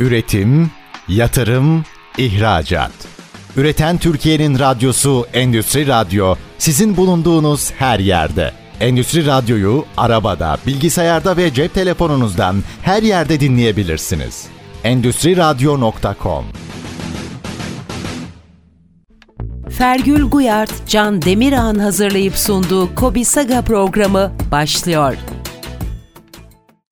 Üretim, yatırım, ihracat. Üreten Türkiye'nin radyosu Endüstri Radyo sizin bulunduğunuz her yerde. Endüstri Radyo'yu arabada, bilgisayarda ve cep telefonunuzdan her yerde dinleyebilirsiniz. Endüstri Radyo.com Fergül Guyart, Can Demirağ'ın hazırlayıp sunduğu Kobi Saga programı başlıyor.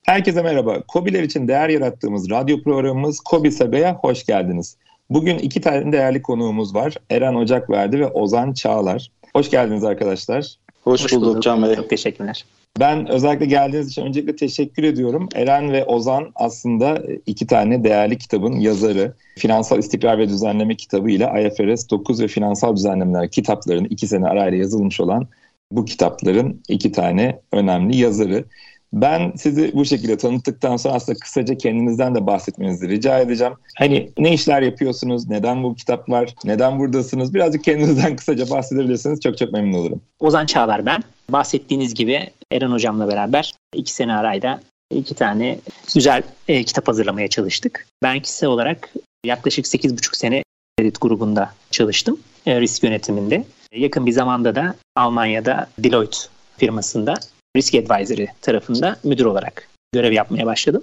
Herkese merhaba. Kobiler için değer yarattığımız radyo programımız Kobi Saga'ya hoş geldiniz. Bugün iki tane değerli konuğumuz var. Eren Ocakverdi ve Ozan Çağlar. Hoş geldiniz arkadaşlar. Hoş, hoş bulduk, bulduk Can Bey. Çok teşekkürler. Ben özellikle geldiğiniz için öncelikle teşekkür ediyorum. Eren ve Ozan aslında iki tane değerli kitabın yazarı. Finansal İstikrar ve Düzenleme kitabı ile IFRS 9 ve Finansal Düzenlemeler kitaplarının iki sene arayla yazılmış olan bu kitapların iki tane önemli yazarı. Ben sizi bu şekilde tanıttıktan sonra aslında kısaca kendinizden de bahsetmenizi rica edeceğim. Hani ne işler yapıyorsunuz, neden bu kitaplar, neden buradasınız? Birazcık kendinizden kısaca bahsedebilirseniz çok çok memnun olurum. Ozan Çağlar ben. Bahsettiğiniz gibi Eren Hocam'la beraber iki sene arayla iki tane güzel e, kitap hazırlamaya çalıştık. Ben kişisel olarak yaklaşık 8,5 sene Reddit grubunda çalıştım. E, risk yönetiminde. Yakın bir zamanda da Almanya'da Deloitte firmasında Risk Advisory tarafında müdür olarak görev yapmaya başladım.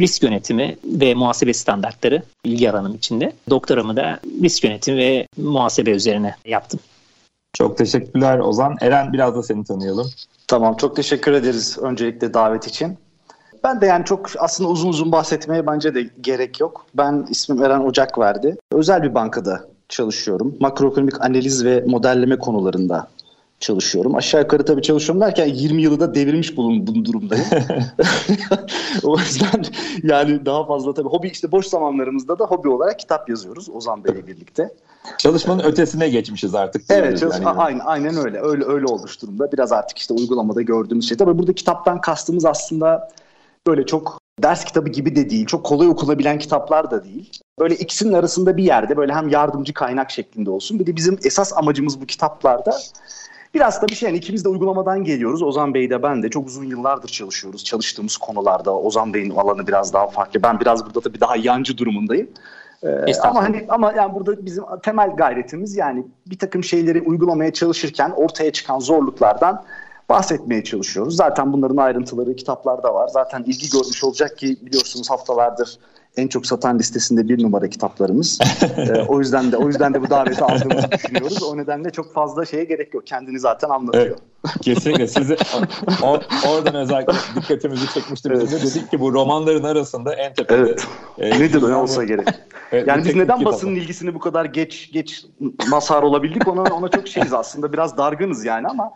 Risk yönetimi ve muhasebe standartları ilgi alanım içinde. Doktoramı da risk yönetimi ve muhasebe üzerine yaptım. Çok teşekkürler Ozan. Eren biraz da seni tanıyalım. Tamam çok teşekkür ederiz öncelikle davet için. Ben de yani çok aslında uzun uzun bahsetmeye bence de gerek yok. Ben ismim Eren Ocak verdi. Özel bir bankada çalışıyorum. Makroekonomik analiz ve modelleme konularında çalışıyorum. Aşağı yukarı tabii çalışıyorum derken 20 yılı da devirmiş bulun, durumdayım. o yüzden yani daha fazla tabii hobi işte boş zamanlarımızda da hobi olarak kitap yazıyoruz Ozan Bey'le birlikte. Çalışmanın ötesine geçmişiz artık. Evet, çalış- yani. aynen, aynen öyle. Öyle öyle olmuş durumda. Biraz artık işte uygulamada gördüğümüz şey. Tabii burada kitaptan kastımız aslında böyle çok ders kitabı gibi de değil. Çok kolay okunabilen kitaplar da değil. Böyle ikisinin arasında bir yerde böyle hem yardımcı kaynak şeklinde olsun. Bir de bizim esas amacımız bu kitaplarda Biraz da bir şey yani ikimiz de uygulamadan geliyoruz. Ozan Bey de ben de çok uzun yıllardır çalışıyoruz. Çalıştığımız konularda Ozan Bey'in alanı biraz daha farklı. Ben biraz burada tabii daha yancı durumundayım. Ee, ama hani ama yani burada bizim temel gayretimiz yani bir takım şeyleri uygulamaya çalışırken ortaya çıkan zorluklardan bahsetmeye çalışıyoruz. Zaten bunların ayrıntıları kitaplarda var. Zaten ilgi görmüş olacak ki biliyorsunuz haftalardır en çok satan listesinde bir numara kitaplarımız. ee, o yüzden de o yüzden de bu daveti aldığımızı düşünüyoruz. O nedenle çok fazla şeye gerek yok. Kendini zaten anlatıyor. Evet, kesinlikle. Sizi or, oradan özellikle dikkatimizi çekmişti. Biz evet. de dedik ki bu romanların arasında en tepede. Evet. E, Nedir ne olsa gerek. Evet, yani biz neden basının ilgisini bu kadar geç geç mazhar olabildik ona ona çok şeyiz aslında. Biraz dargınız yani ama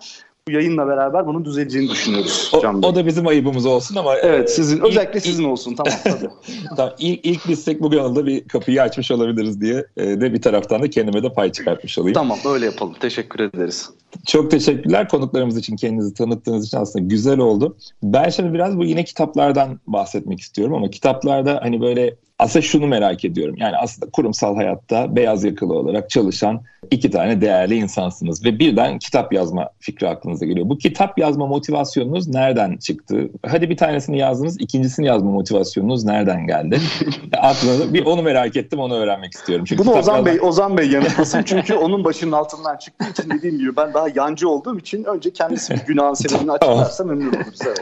bu yayınla beraber bunun düzeleceğini düşünüyoruz o. O da bizim ayıbımız olsun ama Evet, sizin ilk, özellikle sizin olsun tamam tabii. tamam ilk, ilk bizsek bu kanalda bir kapıyı açmış olabiliriz diye e, de bir taraftan da kendime de pay çıkartmış olayım. Tamam öyle yapalım. Teşekkür ederiz. Çok teşekkürler konuklarımız için kendinizi tanıttığınız için aslında güzel oldu. Ben şimdi biraz bu yine kitaplardan bahsetmek istiyorum ama kitaplarda hani böyle aslında şunu merak ediyorum. Yani aslında kurumsal hayatta beyaz yakalı olarak çalışan iki tane değerli insansınız ve birden kitap yazma fikri aklınıza geliyor. Bu kitap yazma motivasyonunuz nereden çıktı? Hadi bir tanesini yazdınız, ikincisini yazma motivasyonunuz nereden geldi? Aklınıza bir onu merak ettim, onu öğrenmek istiyorum. Çünkü Bunu Ozan yazma... Bey, Ozan Bey yanıtlasın çünkü onun başının altından çıktığı için dediğim gibi ben daha yancı olduğum için önce kendisi bir günahın sebebini açıklarsa memnun oluruz. Evet.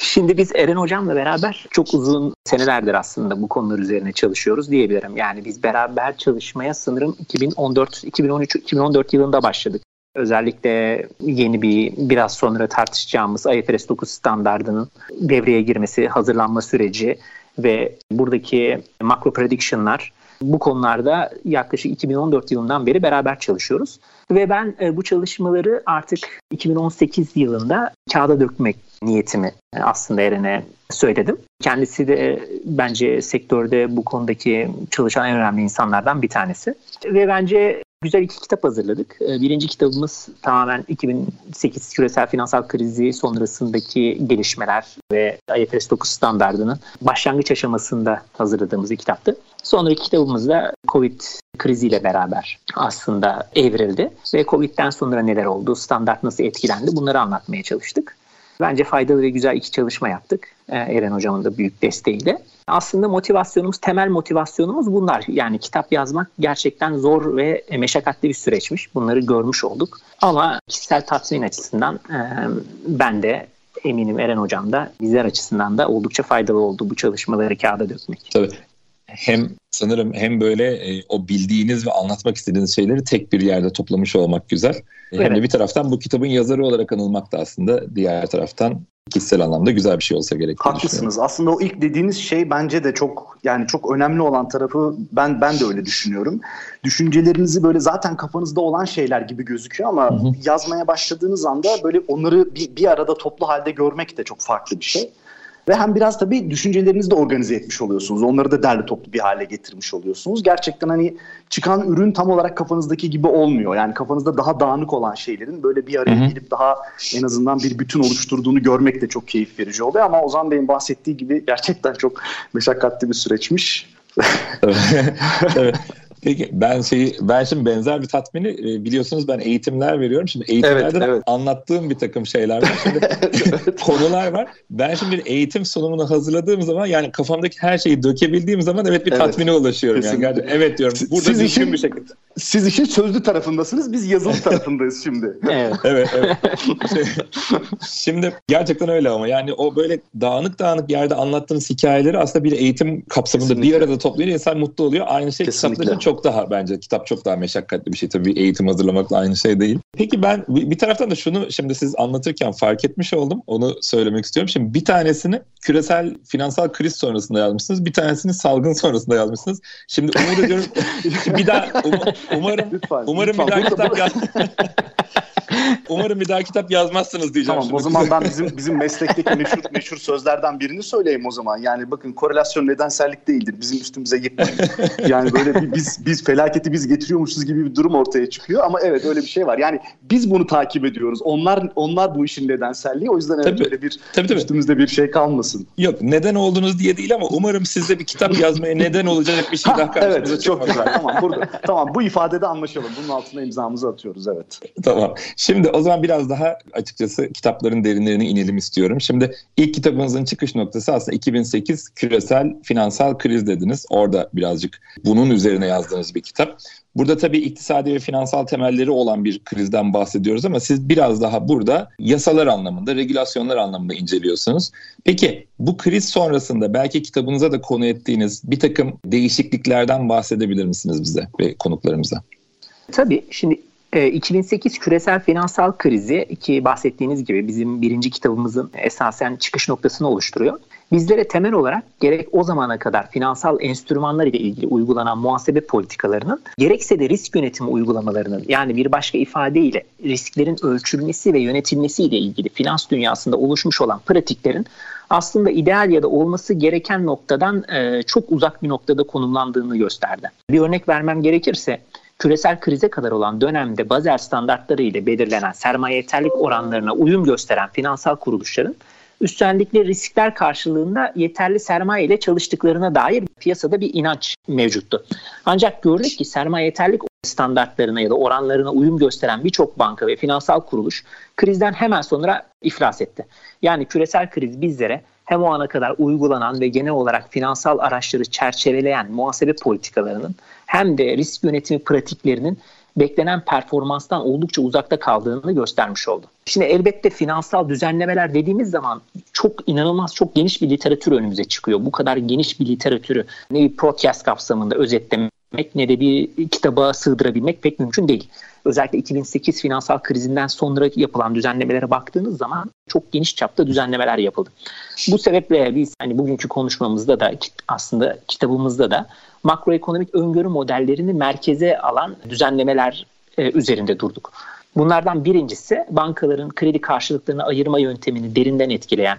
Şimdi biz Eren Hocam'la beraber çok uzun senelerdir aslında bu konular üzerine çalışıyoruz diyebilirim. Yani biz beraber çalışmaya sanırım 2014, 2013, 2014 yılında başladık. Özellikle yeni bir biraz sonra tartışacağımız IFRS 9 standardının devreye girmesi, hazırlanma süreci ve buradaki makro prediction'lar bu konularda yaklaşık 2014 yılından beri beraber çalışıyoruz. Ve ben e, bu çalışmaları artık 2018 yılında kağıda dökmek niyetimi aslında Eren'e söyledim. Kendisi de bence sektörde bu konudaki çalışan en önemli insanlardan bir tanesi. Ve bence güzel iki kitap hazırladık. Ee, birinci kitabımız tamamen 2008 küresel finansal krizi sonrasındaki gelişmeler ve IFRS 9 standardının başlangıç aşamasında hazırladığımız bir kitaptı. Sonraki kitabımız da Covid kriziyle beraber aslında evrildi ve Covid'den sonra neler oldu, standart nasıl etkilendi bunları anlatmaya çalıştık. Bence faydalı ve güzel iki çalışma yaptık. Ee, Eren Hocam'ın da büyük desteğiyle. Aslında motivasyonumuz, temel motivasyonumuz bunlar. Yani kitap yazmak gerçekten zor ve meşakkatli bir süreçmiş. Bunları görmüş olduk. Ama kişisel tatmin açısından e, ben de eminim Eren Hocam da bizler açısından da oldukça faydalı oldu bu çalışmaları kağıda dökmek. Tabii hem sanırım hem böyle e, o bildiğiniz ve anlatmak istediğiniz şeyleri tek bir yerde toplamış olmak güzel. Evet. Hem de bir taraftan bu kitabın yazarı olarak anılmak da aslında diğer taraftan kişisel anlamda güzel bir şey olsa gerek. Haklısınız. Aslında o ilk dediğiniz şey bence de çok yani çok önemli olan tarafı ben ben de öyle düşünüyorum. Düşüncelerinizi böyle zaten kafanızda olan şeyler gibi gözüküyor ama hı hı. yazmaya başladığınız anda böyle onları bir, bir arada toplu halde görmek de çok farklı bir şey. Ve hem biraz tabii düşüncelerinizi de organize etmiş oluyorsunuz. Onları da derli toplu bir hale getirmiş oluyorsunuz. Gerçekten hani çıkan ürün tam olarak kafanızdaki gibi olmuyor. Yani kafanızda daha dağınık olan şeylerin böyle bir araya gelip daha en azından bir bütün oluşturduğunu görmek de çok keyif verici oluyor. Ama Ozan Bey'in bahsettiği gibi gerçekten çok meşakkatli bir süreçmiş. evet. Peki ben şeyi ben şimdi benzer bir tatmini e, biliyorsunuz ben eğitimler veriyorum. Şimdi eğitimlerde evet, evet. anlattığım bir takım şeyler var. Şimdi konular var. Ben şimdi bir eğitim sunumunu hazırladığım zaman yani kafamdaki her şeyi dökebildiğim zaman evet bir evet, tatmine ulaşıyorum. Yani. Evet diyorum. Burada siz işin, bir şekilde. Siz işin sözlü tarafındasınız. Biz yazılı tarafındayız şimdi. evet. evet, evet. Şey, şimdi gerçekten öyle ama yani o böyle dağınık dağınık yerde anlattığınız hikayeleri aslında bir eğitim kapsamında Kesinlikle. bir arada toplayınca insan mutlu oluyor. Aynı şey kitapların çok daha bence kitap çok daha meşakkatli bir şey tabii eğitim hazırlamakla aynı şey değil. Peki ben bir taraftan da şunu şimdi siz anlatırken fark etmiş oldum. Onu söylemek istiyorum. Şimdi bir tanesini küresel finansal kriz sonrasında yazmışsınız. Bir tanesini salgın sonrasında yazmışsınız. Şimdi umut ediyorum bir daha um, umarım lütfen, umarım lütfen. bir daha kitap yaz. Umarım bir daha kitap yazmazsınız diyeceğim. Tamam o zaman ben bizim bizim meslekteki meşhur meşhur sözlerden birini söyleyeyim o zaman. Yani bakın korelasyon nedensellik değildir. Bizim üstümüze yıkmayın. Yani böyle bir, biz biz felaketi biz getiriyormuşuz gibi bir durum ortaya çıkıyor ama evet öyle bir şey var. Yani biz bunu takip ediyoruz. Onlar onlar bu işin nedenselliği. O yüzden evet tabii, öyle bir tabii, tabii. üstümüzde bir şey kalmasın. Yok neden oldunuz diye değil ama umarım sizde bir kitap yazmaya neden olacak bir şey daha Evet çok güzel. Tamam burada. Tamam bu ifadede anlaşalım. Bunun altına imzamızı atıyoruz evet. Tamam. Şimdi o zaman biraz daha açıkçası kitapların derinlerine inelim istiyorum. Şimdi ilk kitabınızın çıkış noktası aslında 2008 küresel finansal kriz dediniz. Orada birazcık bunun üzerine yazdığınız bir kitap. Burada tabii iktisadi ve finansal temelleri olan bir krizden bahsediyoruz ama siz biraz daha burada yasalar anlamında, regülasyonlar anlamında inceliyorsunuz. Peki bu kriz sonrasında belki kitabınıza da konu ettiğiniz bir takım değişikliklerden bahsedebilir misiniz bize ve konuklarımıza? Tabii. Şimdi 2008 ee, küresel finansal krizi ki bahsettiğiniz gibi bizim birinci kitabımızın esasen çıkış noktasını oluşturuyor. Bizlere temel olarak gerek o zamana kadar finansal enstrümanlar ile ilgili uygulanan muhasebe politikalarının gerekse de risk yönetimi uygulamalarının yani bir başka ifadeyle risklerin ölçülmesi ve yönetilmesi ile ilgili finans dünyasında oluşmuş olan pratiklerin aslında ideal ya da olması gereken noktadan e, çok uzak bir noktada konumlandığını gösterdi. Bir örnek vermem gerekirse küresel krize kadar olan dönemde Basel standartları ile belirlenen sermaye yeterlik oranlarına uyum gösteren finansal kuruluşların üstlendikleri riskler karşılığında yeterli sermaye ile çalıştıklarına dair piyasada bir inanç mevcuttu. Ancak gördük ki sermaye yeterlik standartlarına ya da oranlarına uyum gösteren birçok banka ve finansal kuruluş krizden hemen sonra iflas etti. Yani küresel kriz bizlere hem o ana kadar uygulanan ve genel olarak finansal araçları çerçeveleyen muhasebe politikalarının hem de risk yönetimi pratiklerinin beklenen performanstan oldukça uzakta kaldığını göstermiş oldu. Şimdi elbette finansal düzenlemeler dediğimiz zaman çok inanılmaz çok geniş bir literatür önümüze çıkıyor. Bu kadar geniş bir literatürü ne bir podcast kapsamında özetlemek ne de bir kitaba sığdırabilmek pek mümkün değil. Özellikle 2008 finansal krizinden sonra yapılan düzenlemelere baktığınız zaman çok geniş çapta düzenlemeler yapıldı. Bu sebeple biz hani bugünkü konuşmamızda da aslında kitabımızda da makroekonomik öngörü modellerini merkeze alan düzenlemeler e, üzerinde durduk. Bunlardan birincisi bankaların kredi karşılıklarını ayırma yöntemini derinden etkileyen,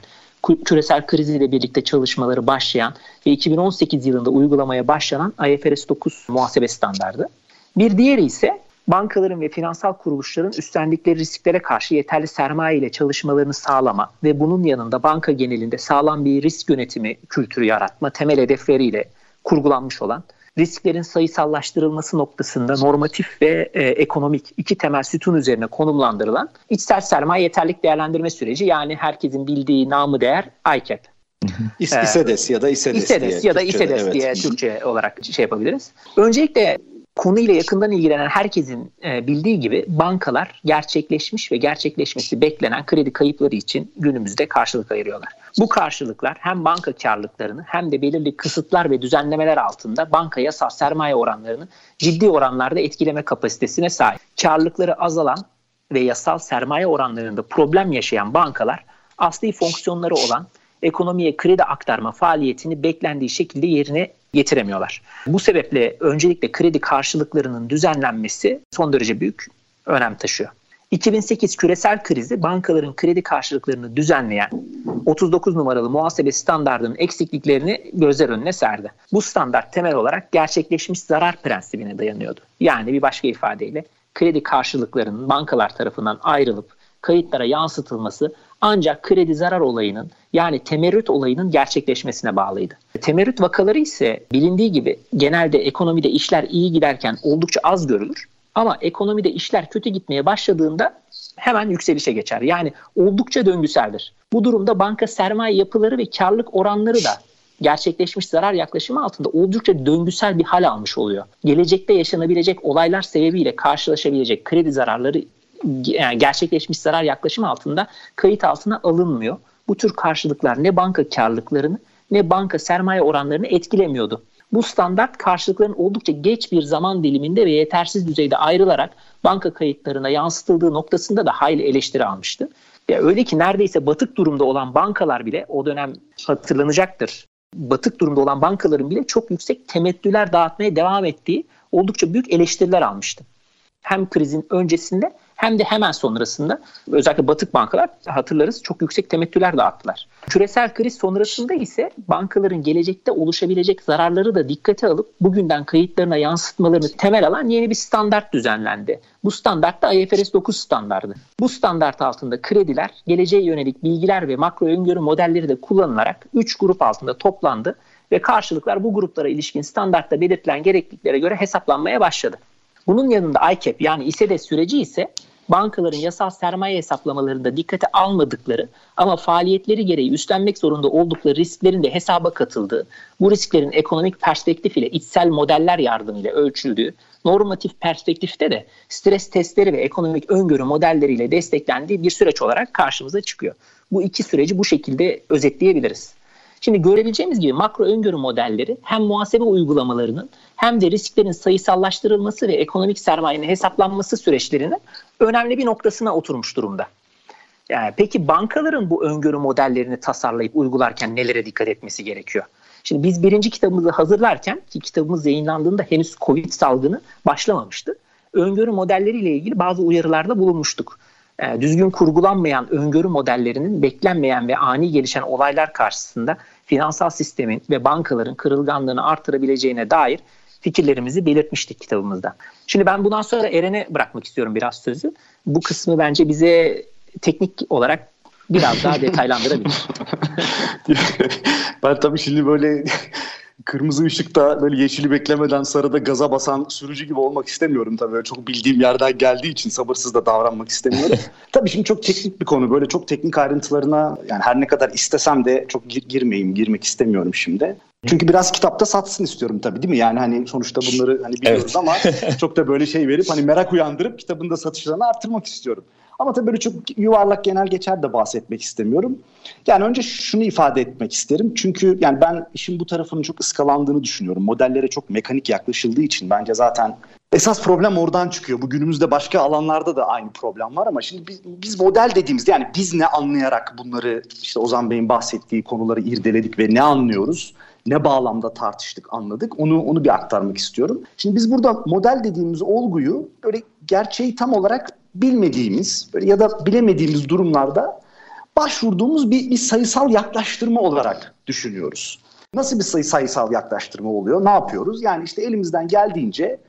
küresel kriziyle birlikte çalışmaları başlayan ve 2018 yılında uygulamaya başlanan IFRS 9 muhasebe standardı. Bir diğeri ise bankaların ve finansal kuruluşların üstlendikleri risklere karşı yeterli sermaye ile çalışmalarını sağlama ve bunun yanında banka genelinde sağlam bir risk yönetimi kültürü yaratma temel hedefleriyle kurgulanmış olan risklerin sayısallaştırılması noktasında normatif ve e, ekonomik iki temel sütun üzerine konumlandırılan içsel sermaye yeterlik değerlendirme süreci yani herkesin bildiği namı değer ICAP. İS, İSEDES ya da İSEDES, İSEDES diye ya da İSEDES evet. diye Türkçe olarak şey yapabiliriz. Öncelikle konuyla yakından ilgilenen herkesin e, bildiği gibi bankalar gerçekleşmiş ve gerçekleşmesi beklenen kredi kayıpları için günümüzde karşılık ayırıyorlar. Bu karşılıklar hem banka karlılıklarını hem de belirli kısıtlar ve düzenlemeler altında banka yasal sermaye oranlarını ciddi oranlarda etkileme kapasitesine sahip. Karlılıkları azalan ve yasal sermaye oranlarında problem yaşayan bankalar asli fonksiyonları olan ekonomiye kredi aktarma faaliyetini beklendiği şekilde yerine getiremiyorlar. Bu sebeple öncelikle kredi karşılıklarının düzenlenmesi son derece büyük önem taşıyor. 2008 küresel krizi bankaların kredi karşılıklarını düzenleyen 39 numaralı muhasebe standartının eksikliklerini gözler önüne serdi. Bu standart temel olarak gerçekleşmiş zarar prensibine dayanıyordu. Yani bir başka ifadeyle kredi karşılıklarının bankalar tarafından ayrılıp kayıtlara yansıtılması ancak kredi zarar olayının yani temerrüt olayının gerçekleşmesine bağlıydı. Temerrüt vakaları ise bilindiği gibi genelde ekonomide işler iyi giderken oldukça az görülür. Ama ekonomide işler kötü gitmeye başladığında hemen yükselişe geçer. Yani oldukça döngüseldir. Bu durumda banka sermaye yapıları ve karlılık oranları da gerçekleşmiş zarar yaklaşımı altında oldukça döngüsel bir hal almış oluyor. Gelecekte yaşanabilecek olaylar sebebiyle karşılaşabilecek kredi zararları yani gerçekleşmiş zarar yaklaşımı altında kayıt altına alınmıyor. Bu tür karşılıklar ne banka karlılıklarını ne banka sermaye oranlarını etkilemiyordu. Bu standart karşılıkların oldukça geç bir zaman diliminde ve yetersiz düzeyde ayrılarak banka kayıtlarına yansıtıldığı noktasında da hayli eleştiri almıştı. Ya öyle ki neredeyse batık durumda olan bankalar bile o dönem hatırlanacaktır. Batık durumda olan bankaların bile çok yüksek temettüler dağıtmaya devam ettiği oldukça büyük eleştiriler almıştı. Hem krizin öncesinde hem de hemen sonrasında özellikle batık bankalar hatırlarız çok yüksek temettüler dağıttılar. Küresel kriz sonrasında ise bankaların gelecekte oluşabilecek zararları da dikkate alıp bugünden kayıtlarına yansıtmalarını temel alan yeni bir standart düzenlendi. Bu standart da IFRS 9 standardı. Bu standart altında krediler, geleceğe yönelik bilgiler ve makro öngörü modelleri de kullanılarak 3 grup altında toplandı ve karşılıklar bu gruplara ilişkin standartta belirtilen gerekliliklere göre hesaplanmaya başladı. Bunun yanında ICAP yani İSEDES süreci ise bankaların yasal sermaye hesaplamalarında dikkate almadıkları ama faaliyetleri gereği üstlenmek zorunda oldukları risklerin de hesaba katıldığı, bu risklerin ekonomik perspektif ile içsel modeller yardımıyla ölçüldüğü, normatif perspektifte de stres testleri ve ekonomik öngörü modelleriyle desteklendiği bir süreç olarak karşımıza çıkıyor. Bu iki süreci bu şekilde özetleyebiliriz. Şimdi görebileceğimiz gibi makro öngörü modelleri hem muhasebe uygulamalarının hem de risklerin sayısallaştırılması ve ekonomik sermayenin hesaplanması süreçlerinin önemli bir noktasına oturmuş durumda. Yani peki bankaların bu öngörü modellerini tasarlayıp uygularken nelere dikkat etmesi gerekiyor? Şimdi biz birinci kitabımızı hazırlarken ki kitabımız yayınlandığında henüz Covid salgını başlamamıştı. Öngörü modelleriyle ilgili bazı uyarılarda bulunmuştuk. E, düzgün kurgulanmayan öngörü modellerinin beklenmeyen ve ani gelişen olaylar karşısında finansal sistemin ve bankaların kırılganlığını artırabileceğine dair fikirlerimizi belirtmiştik kitabımızda. Şimdi ben bundan sonra Eren'e bırakmak istiyorum biraz sözü. Bu kısmı bence bize teknik olarak biraz daha detaylandırabilir. ben tabii şimdi böyle kırmızı ışıkta böyle yeşili beklemeden sarıda gaza basan sürücü gibi olmak istemiyorum tabii. çok bildiğim yerden geldiği için sabırsız da davranmak istemiyorum. tabii şimdi çok teknik bir konu. Böyle çok teknik ayrıntılarına yani her ne kadar istesem de çok gir- girmeyeyim, girmek istemiyorum şimdi. Çünkü biraz kitapta satsın istiyorum tabii değil mi? Yani hani sonuçta bunları hani biliyoruz evet. ama çok da böyle şey verip hani merak uyandırıp kitabın da satışlarını arttırmak istiyorum. Ama tabii böyle çok yuvarlak genel geçer de bahsetmek istemiyorum. Yani önce şunu ifade etmek isterim. Çünkü yani ben işin bu tarafının çok ıskalandığını düşünüyorum. Modellere çok mekanik yaklaşıldığı için bence zaten esas problem oradan çıkıyor. Bu günümüzde başka alanlarda da aynı problem var ama şimdi biz, biz model dediğimizde yani biz ne anlayarak bunları işte Ozan Bey'in bahsettiği konuları irdeledik ve ne anlıyoruz? ne bağlamda tartıştık, anladık. Onu onu bir aktarmak istiyorum. Şimdi biz burada model dediğimiz olguyu böyle gerçeği tam olarak bilmediğimiz ya da bilemediğimiz durumlarda başvurduğumuz bir, bir sayısal yaklaştırma olarak düşünüyoruz. Nasıl bir sayı, sayısal yaklaştırma oluyor? Ne yapıyoruz? Yani işte elimizden geldiğince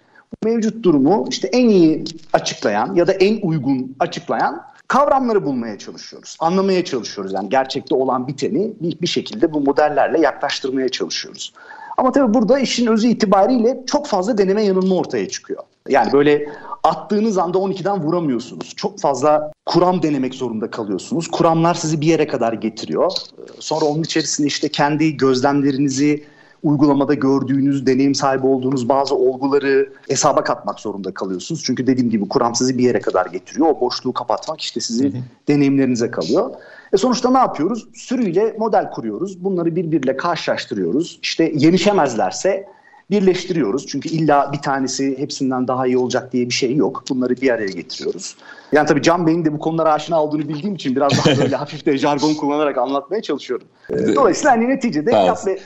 mevcut durumu işte en iyi açıklayan ya da en uygun açıklayan kavramları bulmaya çalışıyoruz. Anlamaya çalışıyoruz. Yani gerçekte olan biteni bir, bir şekilde bu modellerle yaklaştırmaya çalışıyoruz. Ama tabii burada işin özü itibariyle çok fazla deneme yanılma ortaya çıkıyor. Yani böyle attığınız anda 12'den vuramıyorsunuz. Çok fazla kuram denemek zorunda kalıyorsunuz. Kuramlar sizi bir yere kadar getiriyor. Sonra onun içerisinde işte kendi gözlemlerinizi, uygulamada gördüğünüz, deneyim sahibi olduğunuz bazı olguları hesaba katmak zorunda kalıyorsunuz. Çünkü dediğim gibi kuram sizi bir yere kadar getiriyor. O boşluğu kapatmak işte sizi deneyimlerinize kalıyor. E sonuçta ne yapıyoruz? Sürüyle model kuruyoruz. Bunları birbiriyle karşılaştırıyoruz. İşte yenişemezlerse birleştiriyoruz. Çünkü illa bir tanesi hepsinden daha iyi olacak diye bir şey yok. Bunları bir araya getiriyoruz. Yani tabii Can Bey'in de bu konulara aşina olduğunu bildiğim için biraz daha böyle hafif de jargon kullanarak anlatmaya çalışıyorum. Dolayısıyla hani neticede yapmaya,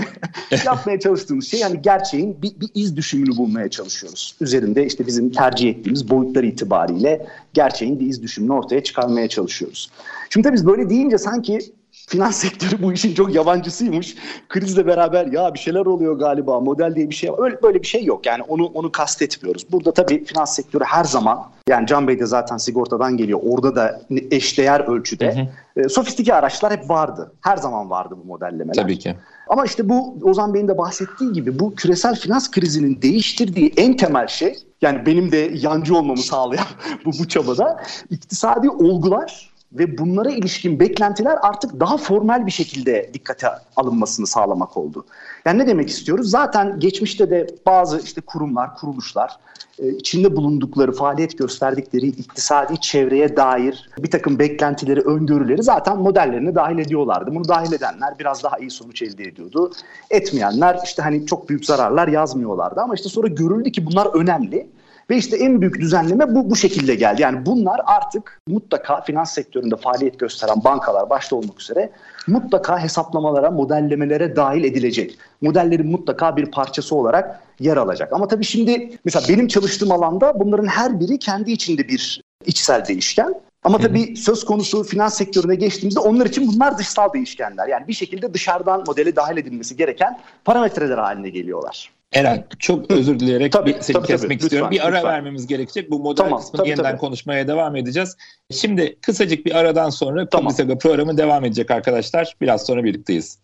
yapmaya çalıştığımız şey yani gerçeğin bir, bir iz düşümünü bulmaya çalışıyoruz. Üzerinde işte bizim tercih ettiğimiz boyutlar itibariyle gerçeğin bir iz düşümünü ortaya çıkarmaya çalışıyoruz. Şimdi tabii biz böyle deyince sanki finans sektörü bu işin çok yabancısıymış. Krizle beraber ya bir şeyler oluyor galiba model diye bir şey var. Öyle böyle bir şey yok yani onu onu kastetmiyoruz. Burada tabii finans sektörü her zaman yani Can Bey de zaten sigortadan geliyor. Orada da eşdeğer ölçüde hı hı. E, sofistike araçlar hep vardı. Her zaman vardı bu modellemeler. Tabii ki. Ama işte bu Ozan Bey'in de bahsettiği gibi bu küresel finans krizinin değiştirdiği en temel şey yani benim de yancı olmamı sağlayan bu bu çabada iktisadi olgular ve bunlara ilişkin beklentiler artık daha formel bir şekilde dikkate alınmasını sağlamak oldu. Yani ne demek istiyoruz? Zaten geçmişte de bazı işte kurumlar, kuruluşlar e, içinde bulundukları, faaliyet gösterdikleri iktisadi çevreye dair bir takım beklentileri, öngörüleri zaten modellerine dahil ediyorlardı. Bunu dahil edenler biraz daha iyi sonuç elde ediyordu. Etmeyenler işte hani çok büyük zararlar yazmıyorlardı ama işte sonra görüldü ki bunlar önemli ve işte en büyük düzenleme bu bu şekilde geldi. Yani bunlar artık mutlaka finans sektöründe faaliyet gösteren bankalar başta olmak üzere mutlaka hesaplamalara, modellemelere dahil edilecek. Modellerin mutlaka bir parçası olarak yer alacak. Ama tabii şimdi mesela benim çalıştığım alanda bunların her biri kendi içinde bir içsel değişken. Ama tabii söz konusu finans sektörüne geçtiğimizde onlar için bunlar dışsal değişkenler. Yani bir şekilde dışarıdan modele dahil edilmesi gereken parametreler haline geliyorlar. Eren çok özür dileyerek tabii, bir, seni tabii, kesmek tabii. istiyorum. Lütfen, bir ara lütfen. vermemiz gerekecek. Bu model tamam, kısmını tabii, yeniden tabii. konuşmaya devam edeceğiz. Şimdi kısacık bir aradan sonra tamam. Komisaga programı devam edecek arkadaşlar. Biraz sonra birlikteyiz.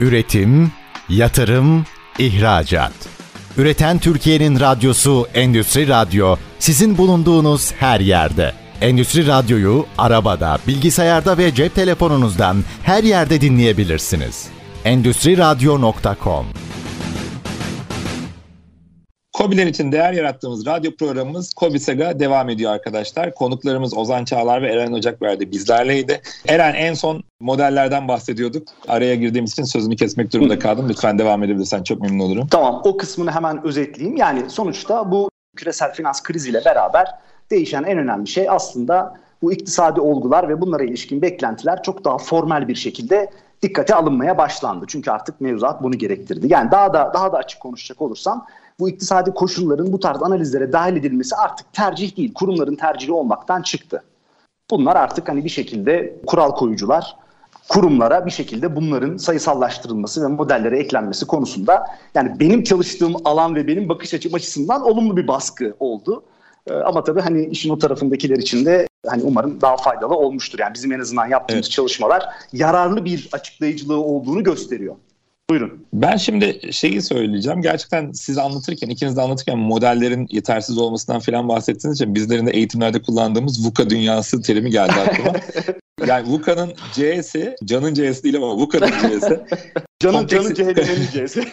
Üretim, yatırım, ihracat. Üreten Türkiye'nin radyosu Endüstri Radyo sizin bulunduğunuz her yerde. Endüstri Radyo'yu arabada, bilgisayarda ve cep telefonunuzdan her yerde dinleyebilirsiniz. Endüstri Radyo.com Kobiler için değer yarattığımız radyo programımız Kobi Saga devam ediyor arkadaşlar. Konuklarımız Ozan Çağlar ve Eren Ocakverdi bizlerleydi. Eren en son modellerden bahsediyorduk. Araya girdiğimiz için sözünü kesmek durumunda kaldım. Lütfen devam edebilirsen çok memnun olurum. Tamam o kısmını hemen özetleyeyim. Yani sonuçta bu küresel finans kriziyle beraber değişen en önemli şey aslında bu iktisadi olgular ve bunlara ilişkin beklentiler çok daha formel bir şekilde dikkate alınmaya başlandı. Çünkü artık mevzuat bunu gerektirdi. Yani daha da daha da açık konuşacak olursam bu iktisadi koşulların bu tarz analizlere dahil edilmesi artık tercih değil, kurumların tercihi olmaktan çıktı. Bunlar artık hani bir şekilde kural koyucular kurumlara bir şekilde bunların sayısallaştırılması ve modellere eklenmesi konusunda yani benim çalıştığım alan ve benim bakış açım açısından olumlu bir baskı oldu. Ee, ama tabii hani işin o tarafındakiler için de hani umarım daha faydalı olmuştur. Yani bizim en azından yaptığımız evet. çalışmalar yararlı bir açıklayıcılığı olduğunu gösteriyor. Buyurun. Ben şimdi şeyi söyleyeceğim. Gerçekten siz anlatırken, ikiniz de anlatırken modellerin yetersiz olmasından falan bahsettiğiniz için bizlerin de eğitimlerde kullandığımız VUCA dünyası terimi geldi aklıma. yani VUCA'nın C'si, Can'ın C'si değil ama VUCA'nın C'si. Canın canın cehennemin C'si.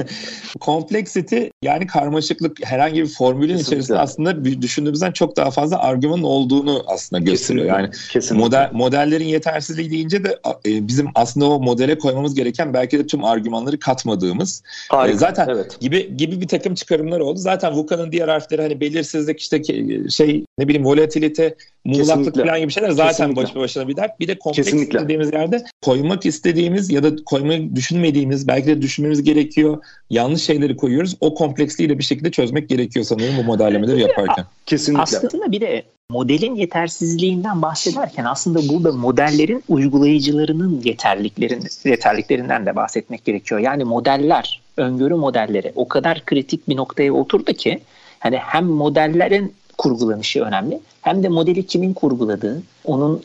Complexity yani karmaşıklık herhangi bir formülün Kesinlikle. içerisinde aslında düşündüğümüzden çok daha fazla argümanın olduğunu aslında gösteriyor. Yani Kesinlikle. model modellerin yetersizliği deyince de e, bizim aslında o modele koymamız gereken belki de tüm argümanları katmadığımız e, Harika, zaten evet. gibi gibi bir takım çıkarımlar oldu. Zaten VUCA'nın diğer harfleri hani belirsizlik işte şey ne bileyim volatilite, muğlaklık falan gibi şeyler zaten Kesinlikle. baş başına bir dert. Bir de kompleks dediğimiz yerde koymak istediğimiz ya da koymayı düşünmediğimiz belki de düşünmemiz gerekiyor. Yanlış şeyleri koyuyoruz. O kompleksliğiyle bir şekilde çözmek gerekiyor sanırım bu modellemeleri yaparken. Kesinlikle. Aslında bir de modelin yetersizliğinden bahsederken aslında burada modellerin uygulayıcılarının yeterliklerin, yeterliklerinden de bahsetmek gerekiyor. Yani modeller, öngörü modelleri o kadar kritik bir noktaya oturdu ki hani hem modellerin kurgulanışı önemli hem de modeli kimin kurguladığı, onun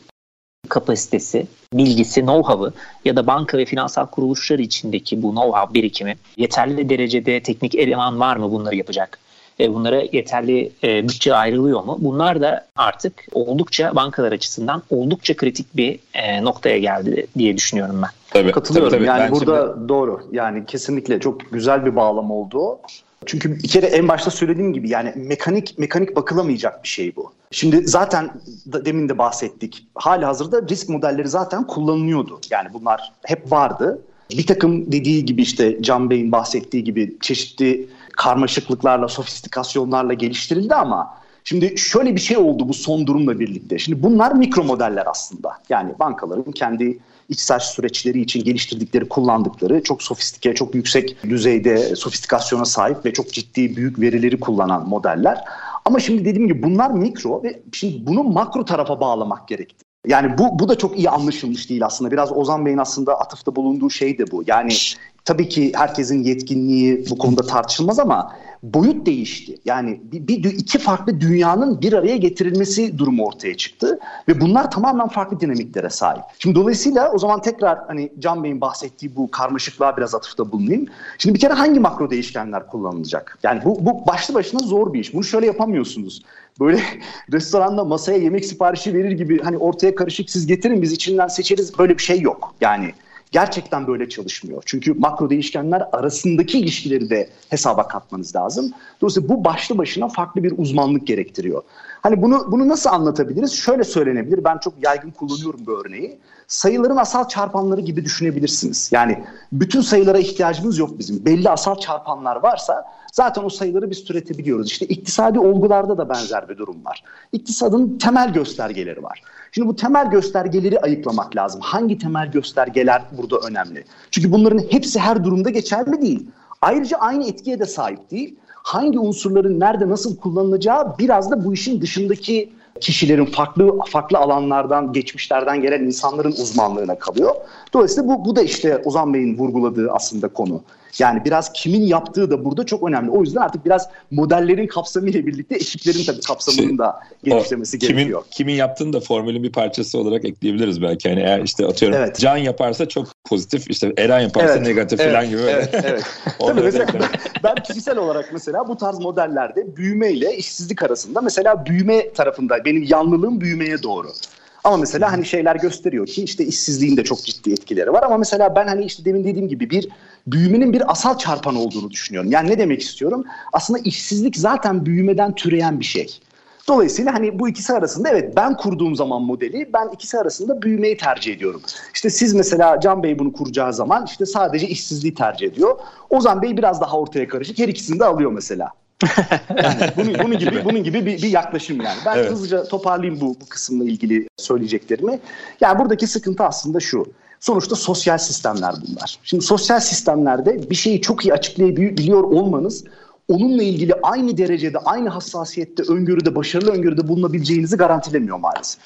kapasitesi, bilgisi, know-how'ı ya da banka ve finansal kuruluşlar içindeki bu know-how birikimi yeterli derecede teknik eleman var mı bunları yapacak? E, bunlara yeterli e, bütçe ayrılıyor mu? Bunlar da artık oldukça bankalar açısından oldukça kritik bir e, noktaya geldi diye düşünüyorum ben. Tabii, Katılıyorum. Tabii, tabii. Yani ben burada şimdi... doğru. Yani kesinlikle çok güzel bir bağlam oldu. Çünkü bir kere en başta söylediğim gibi yani mekanik mekanik bakılamayacak bir şey bu. Şimdi zaten da, demin de bahsettik. Hali hazırda risk modelleri zaten kullanılıyordu. Yani bunlar hep vardı. Bir takım dediği gibi işte Can Bey'in bahsettiği gibi çeşitli karmaşıklıklarla, sofistikasyonlarla geliştirildi ama şimdi şöyle bir şey oldu bu son durumla birlikte. Şimdi bunlar mikro modeller aslında. Yani bankaların kendi içsel süreçleri için geliştirdikleri, kullandıkları çok sofistike, çok yüksek düzeyde sofistikasyona sahip ve çok ciddi büyük verileri kullanan modeller. Ama şimdi dediğim gibi bunlar mikro ve şimdi bunu makro tarafa bağlamak gerekti. Yani bu, bu da çok iyi anlaşılmış değil aslında. Biraz Ozan Bey'in aslında atıfta bulunduğu şey de bu. Yani tabii ki herkesin yetkinliği bu konuda tartışılmaz ama boyut değişti. Yani bir, bir iki farklı dünyanın bir araya getirilmesi durumu ortaya çıktı ve bunlar tamamen farklı dinamiklere sahip. Şimdi dolayısıyla o zaman tekrar hani Can Bey'in bahsettiği bu karmaşıklığa biraz atıfta bulunayım. Şimdi bir kere hangi makro değişkenler kullanılacak? Yani bu, bu başlı başına zor bir iş. Bunu şöyle yapamıyorsunuz. Böyle restoranda masaya yemek siparişi verir gibi hani ortaya karışık siz getirin biz içinden seçeriz böyle bir şey yok. Yani gerçekten böyle çalışmıyor. Çünkü makro değişkenler arasındaki ilişkileri de hesaba katmanız lazım. Dolayısıyla bu başlı başına farklı bir uzmanlık gerektiriyor. Hani bunu bunu nasıl anlatabiliriz? Şöyle söylenebilir. Ben çok yaygın kullanıyorum bu örneği. Sayıların asal çarpanları gibi düşünebilirsiniz. Yani bütün sayılara ihtiyacımız yok bizim. Belli asal çarpanlar varsa zaten o sayıları biz türetebiliyoruz. İşte iktisadi olgularda da benzer bir durum var. İktisadın temel göstergeleri var. Şimdi bu temel göstergeleri ayıklamak lazım. Hangi temel göstergeler burada önemli? Çünkü bunların hepsi her durumda geçerli değil. Ayrıca aynı etkiye de sahip değil. Hangi unsurların nerede nasıl kullanılacağı biraz da bu işin dışındaki kişilerin farklı farklı alanlardan, geçmişlerden gelen insanların uzmanlığına kalıyor. Dolayısıyla bu, bu da işte Ozan Bey'in vurguladığı aslında konu. Yani biraz kimin yaptığı da burada çok önemli. O yüzden artık biraz modellerin kapsamı ile birlikte ekiplerin tabii kapsamının da şey, genişlemesi kimin, gerekiyor. Kimin yaptığını da formülün bir parçası olarak ekleyebiliriz belki. Yani eğer işte atıyorum evet. Can yaparsa çok pozitif, işte Eren yaparsa evet. negatif evet. falan gibi. Evet, evet. tabii mesela ben kişisel olarak mesela bu tarz modellerde büyüme ile işsizlik arasında mesela büyüme tarafında benim yanlılığım büyümeye doğru. Ama mesela hani şeyler gösteriyor ki işte işsizliğin de çok ciddi etkileri var. Ama mesela ben hani işte demin dediğim gibi bir büyümenin bir asal çarpan olduğunu düşünüyorum. Yani ne demek istiyorum? Aslında işsizlik zaten büyümeden türeyen bir şey. Dolayısıyla hani bu ikisi arasında evet ben kurduğum zaman modeli ben ikisi arasında büyümeyi tercih ediyorum. İşte siz mesela Can Bey bunu kuracağı zaman işte sadece işsizliği tercih ediyor. Ozan Bey biraz daha ortaya karışık her ikisini de alıyor mesela. Yani bunun, bunun gibi bunun gibi bir, bir yaklaşım yani. Ben evet. hızlıca toparlayayım bu, bu kısımla ilgili söyleyeceklerimi. Yani buradaki sıkıntı aslında şu. Sonuçta sosyal sistemler bunlar. Şimdi sosyal sistemlerde bir şeyi çok iyi açıklayabiliyor olmanız onunla ilgili aynı derecede, aynı hassasiyette, öngörüde, başarılı öngörüde bulunabileceğinizi garantilemiyor maalesef.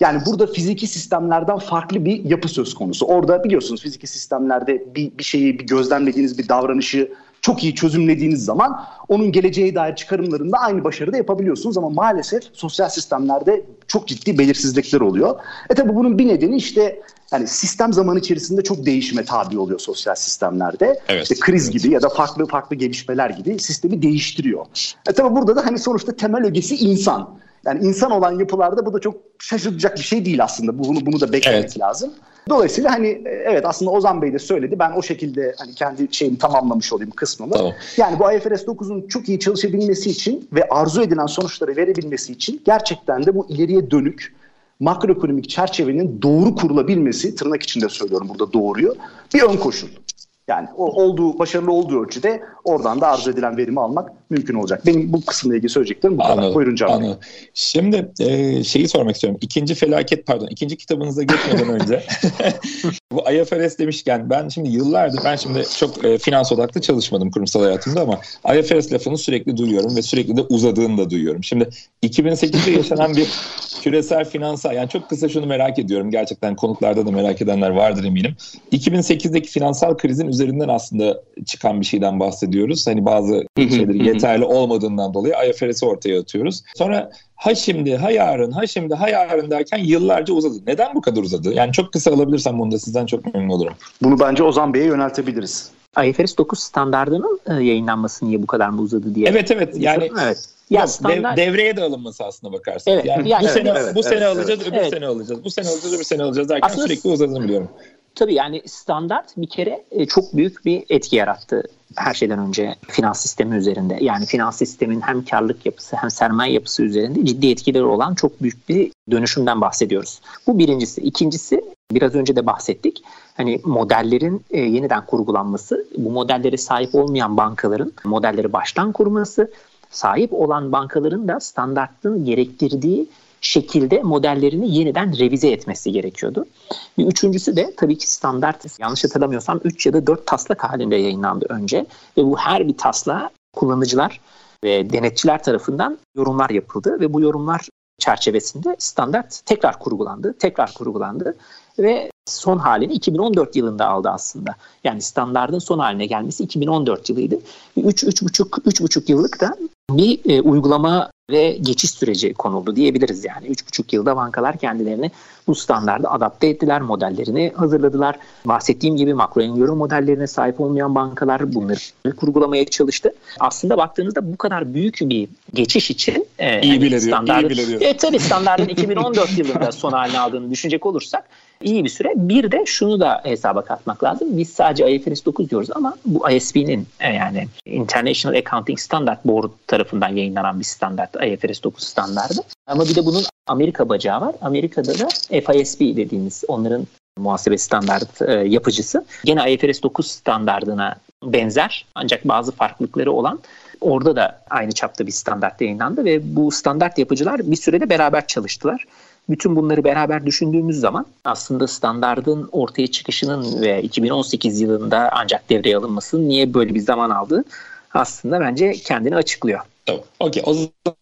Yani burada fiziki sistemlerden farklı bir yapı söz konusu. Orada biliyorsunuz fiziki sistemlerde bir, bir şeyi, bir gözlemlediğiniz bir davranışı çok iyi çözümlediğiniz zaman onun geleceğe dair çıkarımlarında aynı başarıda yapabiliyorsunuz ama maalesef sosyal sistemlerde çok ciddi belirsizlikler oluyor. E tabi bunun bir nedeni işte yani sistem zaman içerisinde çok değişime tabi oluyor sosyal sistemlerde. Evet, işte kriz evet. gibi ya da farklı farklı gelişmeler gibi sistemi değiştiriyor. E tabi burada da hani sonuçta temel ögesi insan. Yani insan olan yapılarda bu da çok şaşırtacak bir şey değil aslında. Bunu, bunu da beklemek evet. lazım. Dolayısıyla hani e, evet aslında Ozan Bey de söyledi. Ben o şekilde hani kendi şeyimi tamamlamış olayım kısmımı. Tamam. Yani bu IFRS 9'un çok iyi çalışabilmesi için ve arzu edilen sonuçları verebilmesi için gerçekten de bu ileriye dönük makroekonomik çerçevenin doğru kurulabilmesi, tırnak içinde söylüyorum burada doğruyu, bir ön koşul. Yani o olduğu başarılı olduğu ölçüde oradan da arzu edilen verimi almak mümkün olacak. Benim bu kısımla ilgili söyleyeceklerim bu anladım, kadar. Buyurun Can anladım. Şimdi e, şeyi sormak istiyorum. İkinci felaket pardon ikinci kitabınıza geçmeden önce bu IFRS demişken ben şimdi yıllardır ben şimdi çok e, finans odaklı çalışmadım kurumsal hayatımda ama IFRS lafını sürekli duyuyorum ve sürekli de uzadığını da duyuyorum. Şimdi 2008'de yaşanan bir küresel finansal yani çok kısa şunu merak ediyorum gerçekten konuklarda da merak edenler vardır eminim. 2008'deki finansal krizin üzerinden aslında çıkan bir şeyden bahsediyorum diyoruz. Hani bazı şeyleri yeterli olmadığından dolayı IFRS'i ortaya atıyoruz. Sonra ha şimdi ha yarın ha şimdi ha yarın derken yıllarca uzadı. Neden bu kadar uzadı? Yani çok kısa alabilirsem bunu da sizden çok memnun olurum. Bunu bence Ozan Bey'e yöneltebiliriz. IFRS 9 standartının e, yayınlanması niye bu kadar mı uzadı diye. Evet evet yani evet. Ya Yok, standart... dev, devreye de alınması aslında bakarsanız. Evet, yani, yani bu evet, sene evet, bu evet, sene evet, alacağız, evet. öbür evet. sene alacağız. Bu sene alacağız, öbür sene alacağız derken aslında, sürekli uzadığını biliyorum. Tabii yani standart bir kere e, çok büyük bir etki yarattı her şeyden önce finans sistemi üzerinde. Yani finans sistemin hem karlılık yapısı hem sermaye yapısı üzerinde ciddi etkileri olan çok büyük bir dönüşümden bahsediyoruz. Bu birincisi. İkincisi biraz önce de bahsettik. Hani modellerin e, yeniden kurgulanması, bu modellere sahip olmayan bankaların modelleri baştan kurması, sahip olan bankaların da standartın gerektirdiği şekilde modellerini yeniden revize etmesi gerekiyordu. Bir üçüncüsü de tabii ki standart yanlış hatırlamıyorsam 3 ya da 4 taslak halinde yayınlandı önce. Ve bu her bir tasla kullanıcılar ve denetçiler tarafından yorumlar yapıldı. Ve bu yorumlar çerçevesinde standart tekrar kurgulandı, tekrar kurgulandı. Ve son halini 2014 yılında aldı aslında. Yani standardın son haline gelmesi 2014 yılıydı. 3-3,5 yıllık da bir e, uygulama ve geçiş süreci konuldu diyebiliriz yani. 3,5 yılda bankalar kendilerini bu standarda adapte ettiler, modellerini hazırladılar. Bahsettiğim gibi makro öngörü modellerine sahip olmayan bankalar bunları kurgulamaya çalıştı. Aslında baktığınızda bu kadar büyük bir geçiş için e, iyi bile standardı, iyi bile E, tabii standardın 2014 yılında son haline aldığını düşünecek olursak iyi bir süre. Bir de şunu da hesaba katmak lazım. Biz sadece IFRS 9 diyoruz ama bu ISB'nin e, yani International Accounting Standard Board tarafından yayınlanan bir standart IFRS 9 standardı. Ama bir de bunun Amerika bacağı var. Amerika'da da FISB dediğimiz onların muhasebe standart e, yapıcısı. Gene IFRS 9 standardına benzer ancak bazı farklılıkları olan orada da aynı çapta bir standart yayınlandı ve bu standart yapıcılar bir sürede beraber çalıştılar. Bütün bunları beraber düşündüğümüz zaman aslında standardın ortaya çıkışının ve 2018 yılında ancak devreye alınmasının niye böyle bir zaman aldığı aslında bence kendini açıklıyor. Tamam. Okey. O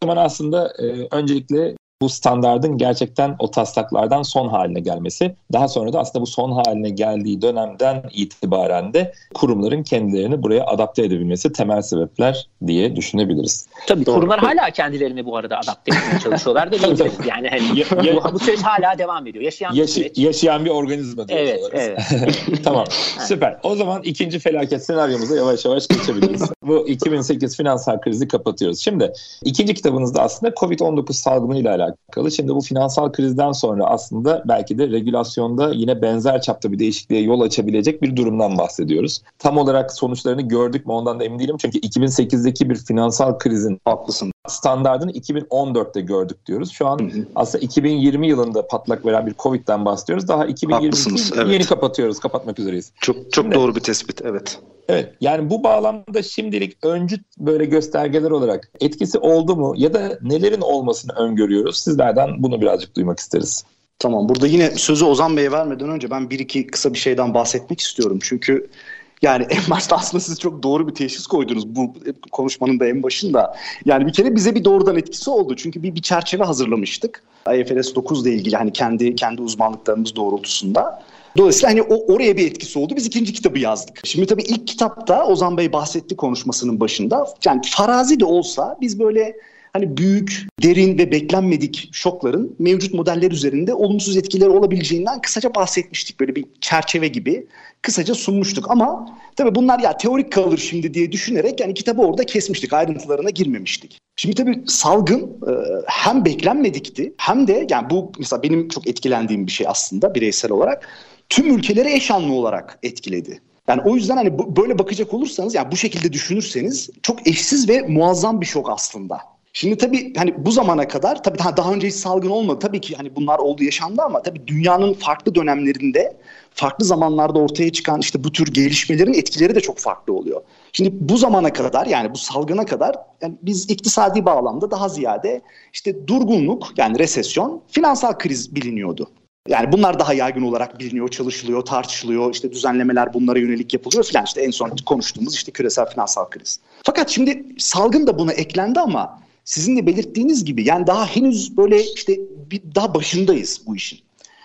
zaman aslında e, öncelikle bu standardın gerçekten o taslaklardan son haline gelmesi. Daha sonra da aslında bu son haline geldiği dönemden itibaren de kurumların kendilerini buraya adapte edebilmesi temel sebepler diye düşünebiliriz. Tabii Doğru. kurumlar hala kendilerini bu arada adapte etmeye çalışıyorlar da diyebiliriz. yani hani ya, ya, bu, süreç hala devam ediyor. Yaşayan yaşı, bir süreç. Yaşayan bir organizma diyoruz. Evet, evet. tamam. Süper. O zaman ikinci felaket senaryomuza yavaş yavaş geçebiliriz. bu 2008 finansal krizi kapatıyoruz. Şimdi ikinci kitabınızda aslında COVID-19 salgını ile alakalı alakalı. Şimdi bu finansal krizden sonra aslında belki de regülasyonda yine benzer çapta bir değişikliğe yol açabilecek bir durumdan bahsediyoruz. Tam olarak sonuçlarını gördük mü ondan da emin değilim. Çünkü 2008'deki bir finansal krizin haklısın standartını 2014'te gördük diyoruz. Şu an hı hı. aslında 2020 yılında patlak veren bir Covid'den bahsediyoruz. Daha 2020 evet. yeni kapatıyoruz, kapatmak üzereyiz. Çok çok Şimdi, doğru bir tespit, evet. Evet, yani bu bağlamda şimdilik öncü böyle göstergeler olarak etkisi oldu mu ya da nelerin olmasını öngörüyoruz? Sizlerden bunu birazcık duymak isteriz. Tamam, burada yine sözü Ozan Bey'e vermeden önce ben bir iki kısa bir şeyden bahsetmek istiyorum. Çünkü yani en başta aslında siz çok doğru bir teşhis koydunuz bu konuşmanın da en başında. Yani bir kere bize bir doğrudan etkisi oldu. Çünkü bir, bir çerçeve hazırlamıştık. IFRS 9 ile ilgili hani kendi kendi uzmanlıklarımız doğrultusunda. Dolayısıyla hani o, oraya bir etkisi oldu. Biz ikinci kitabı yazdık. Şimdi tabii ilk kitapta Ozan Bey bahsetti konuşmasının başında. Yani farazi de olsa biz böyle hani büyük, derin ve beklenmedik şokların mevcut modeller üzerinde olumsuz etkileri olabileceğinden kısaca bahsetmiştik. Böyle bir çerçeve gibi kısaca sunmuştuk ama tabii bunlar ya teorik kalır şimdi diye düşünerek yani kitabı orada kesmiştik. Ayrıntılarına girmemiştik. Şimdi tabii salgın e, hem beklenmedikti hem de yani bu mesela benim çok etkilendiğim bir şey aslında bireysel olarak tüm ülkeleri eş anlı olarak etkiledi. Yani o yüzden hani böyle bakacak olursanız yani bu şekilde düşünürseniz çok eşsiz ve muazzam bir şok aslında. Şimdi tabii hani bu zamana kadar tabii daha, daha önce hiç salgın olmadı. Tabii ki hani bunlar oldu yaşandı ama tabii dünyanın farklı dönemlerinde farklı zamanlarda ortaya çıkan işte bu tür gelişmelerin etkileri de çok farklı oluyor. Şimdi bu zamana kadar yani bu salgına kadar yani biz iktisadi bağlamda daha ziyade işte durgunluk yani resesyon, finansal kriz biliniyordu. Yani bunlar daha yaygın olarak biliniyor, çalışılıyor, tartışılıyor. İşte düzenlemeler bunlara yönelik yapılıyor filan. İşte en son konuştuğumuz işte küresel finansal kriz. Fakat şimdi salgın da buna eklendi ama sizin de belirttiğiniz gibi yani daha henüz böyle işte bir, daha başındayız bu işin.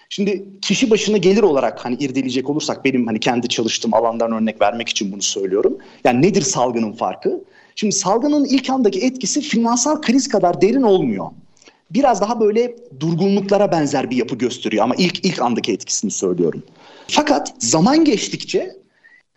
Şimdi kişi başına gelir olarak hani irdeleyecek olursak benim hani kendi çalıştığım alandan örnek vermek için bunu söylüyorum. Yani nedir salgının farkı? Şimdi salgının ilk andaki etkisi finansal kriz kadar derin olmuyor. Biraz daha böyle durgunluklara benzer bir yapı gösteriyor ama ilk ilk andaki etkisini söylüyorum. Fakat zaman geçtikçe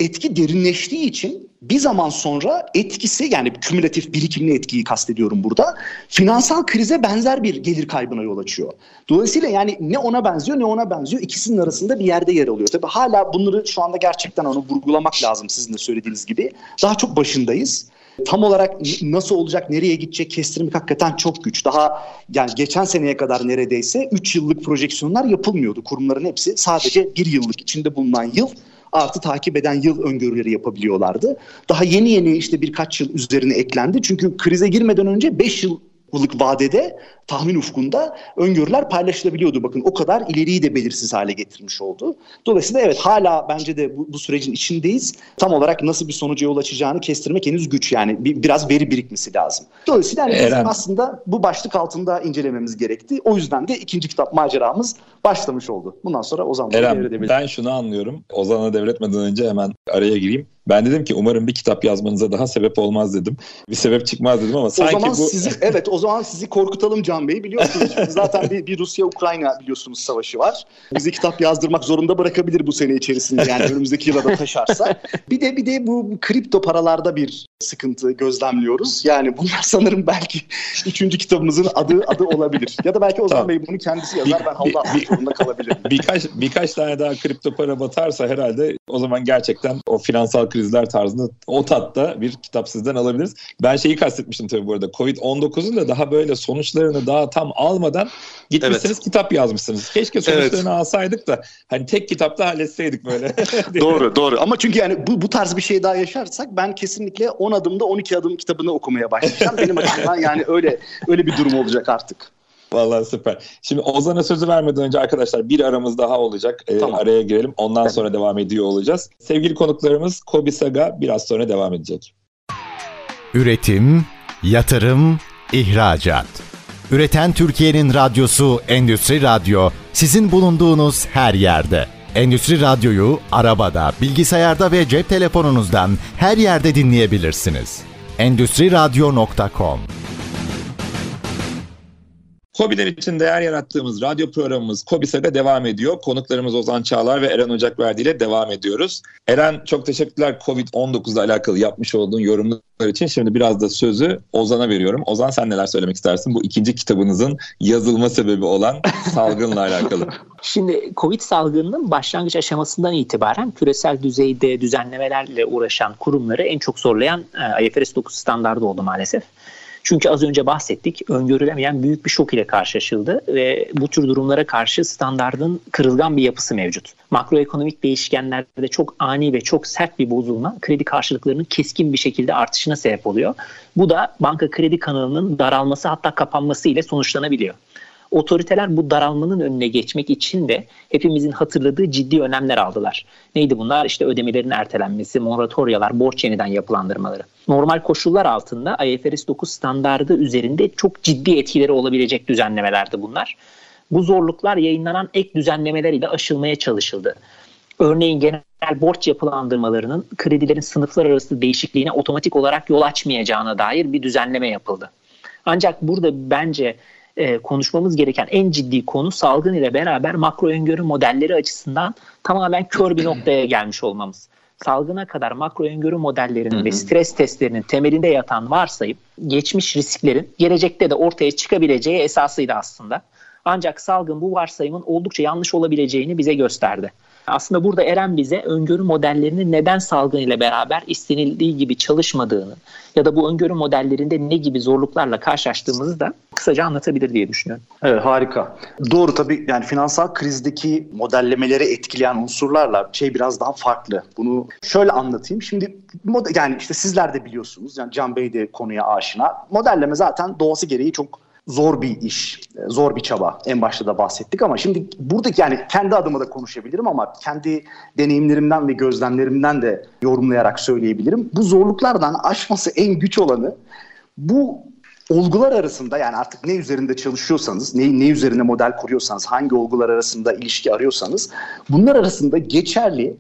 etki derinleştiği için bir zaman sonra etkisi yani kümülatif birikimli etkiyi kastediyorum burada. Finansal krize benzer bir gelir kaybına yol açıyor. Dolayısıyla yani ne ona benziyor ne ona benziyor ikisinin arasında bir yerde yer alıyor. Tabii hala bunları şu anda gerçekten onu vurgulamak lazım sizin de söylediğiniz gibi. Daha çok başındayız. Tam olarak nasıl olacak, nereye gidecek kestirmek hakikaten çok güç. Daha yani geçen seneye kadar neredeyse 3 yıllık projeksiyonlar yapılmıyordu. Kurumların hepsi sadece 1 yıllık içinde bulunan yıl artı takip eden yıl öngörüleri yapabiliyorlardı. Daha yeni yeni işte birkaç yıl üzerine eklendi. Çünkü krize girmeden önce 5 yıl yıllık vadede tahmin ufkunda öngörüler paylaşılabiliyordu. Bakın o kadar ileriyi de belirsiz hale getirmiş oldu. Dolayısıyla evet hala bence de bu, bu sürecin içindeyiz. Tam olarak nasıl bir sonuca yol açacağını kestirmek henüz güç yani bir, biraz veri birikmesi lazım. Dolayısıyla yani Eren. aslında bu başlık altında incelememiz gerekti. O yüzden de ikinci kitap maceramız başlamış oldu. Bundan sonra Ozan'a devredebilirim. Ben şunu anlıyorum. Ozan'a devretmeden önce hemen araya gireyim. Ben dedim ki umarım bir kitap yazmanıza daha sebep olmaz dedim. Bir sebep çıkmaz dedim ama o sanki zaman bu... Sizi, evet o zaman sizi korkutalım Can Bey biliyorsunuz. zaten bir, bir Rusya-Ukrayna biliyorsunuz savaşı var. Bizi kitap yazdırmak zorunda bırakabilir bu sene içerisinde yani önümüzdeki yıla da taşarsa. Bir de bir de bu kripto paralarda bir sıkıntı gözlemliyoruz. Yani bunlar sanırım belki üçüncü kitabımızın adı adı olabilir. Ya da belki Ozan tamam. Bey bunu kendisi yazar ben havlu atmak zorunda kalabilirim. Birkaç, birkaç tane daha kripto para batarsa herhalde o zaman gerçekten o finansal krizler tarzında o tatta bir kitap sizden alabiliriz. Ben şeyi kastetmiştim tabii bu arada. Covid-19'un da daha böyle sonuçlarını daha tam almadan gitmişsiniz evet. kitap yazmışsınız. Keşke sonuçlarını evet. alsaydık da hani tek kitapla halletseydik böyle. doğru doğru ama çünkü yani bu, bu tarz bir şey daha yaşarsak ben kesinlikle 10 adımda 12 adım kitabını okumaya başlayacağım. Benim açımdan yani öyle öyle bir durum olacak artık. Vallahi süper. Şimdi Ozan'a sözü vermeden önce arkadaşlar bir aramız daha olacak. Ee, tamam. Araya girelim. Ondan evet. sonra devam ediyor olacağız. Sevgili konuklarımız Kobi Saga biraz sonra devam edecek. Üretim, yatırım, ihracat. Üreten Türkiye'nin radyosu Endüstri Radyo sizin bulunduğunuz her yerde. Endüstri Radyo'yu arabada, bilgisayarda ve cep telefonunuzdan her yerde dinleyebilirsiniz. Endüstri Radyo.com Kobiler için değer yarattığımız radyo programımız Kobi Saga devam ediyor. Konuklarımız Ozan Çağlar ve Eren Ocakverdi ile devam ediyoruz. Eren çok teşekkürler Covid-19 ile alakalı yapmış olduğun yorumlar için. Şimdi biraz da sözü Ozan'a veriyorum. Ozan sen neler söylemek istersin bu ikinci kitabınızın yazılma sebebi olan salgınla alakalı? Şimdi Covid salgınının başlangıç aşamasından itibaren küresel düzeyde düzenlemelerle uğraşan kurumları en çok zorlayan e, IFRS 9 standardı oldu maalesef. Çünkü az önce bahsettik öngörülemeyen büyük bir şok ile karşılaşıldı ve bu tür durumlara karşı standardın kırılgan bir yapısı mevcut. Makroekonomik değişkenlerde çok ani ve çok sert bir bozulma kredi karşılıklarının keskin bir şekilde artışına sebep oluyor. Bu da banka kredi kanalının daralması hatta kapanması ile sonuçlanabiliyor. Otoriteler bu daralmanın önüne geçmek için de hepimizin hatırladığı ciddi önlemler aldılar. Neydi bunlar? İşte ödemelerin ertelenmesi, moratoryalar, borç yeniden yapılandırmaları. Normal koşullar altında IFRS 9 standardı üzerinde çok ciddi etkileri olabilecek düzenlemelerdi bunlar. Bu zorluklar yayınlanan ek düzenlemeler ile aşılmaya çalışıldı. Örneğin genel borç yapılandırmalarının kredilerin sınıflar arası değişikliğine otomatik olarak yol açmayacağına dair bir düzenleme yapıldı. Ancak burada bence e, konuşmamız gereken en ciddi konu salgın ile beraber makro öngörü modelleri açısından tamamen kör bir noktaya gelmiş olmamız. Salgına kadar makro öngörü modellerinin ve stres testlerinin temelinde yatan varsayıp geçmiş risklerin gelecekte de ortaya çıkabileceği esasıydı aslında. Ancak salgın bu varsayımın oldukça yanlış olabileceğini bize gösterdi. Aslında burada Eren bize öngörü modellerinin neden salgın ile beraber istenildiği gibi çalışmadığını ya da bu öngörü modellerinde ne gibi zorluklarla karşılaştığımızı da kısaca anlatabilir diye düşünüyorum. Evet harika. Doğru tabii yani finansal krizdeki modellemeleri etkileyen unsurlarla şey biraz daha farklı. Bunu şöyle anlatayım. Şimdi yani işte sizler de biliyorsunuz yani Can Bey de konuya aşina. Modelleme zaten doğası gereği çok zor bir iş, e, zor bir çaba. En başta da bahsettik ama şimdi burada yani kendi adıma da konuşabilirim ama kendi deneyimlerimden ve gözlemlerimden de yorumlayarak söyleyebilirim. Bu zorluklardan aşması en güç olanı bu olgular arasında yani artık ne üzerinde çalışıyorsanız, ne, ne üzerine model kuruyorsanız, hangi olgular arasında ilişki arıyorsanız bunlar arasında geçerli,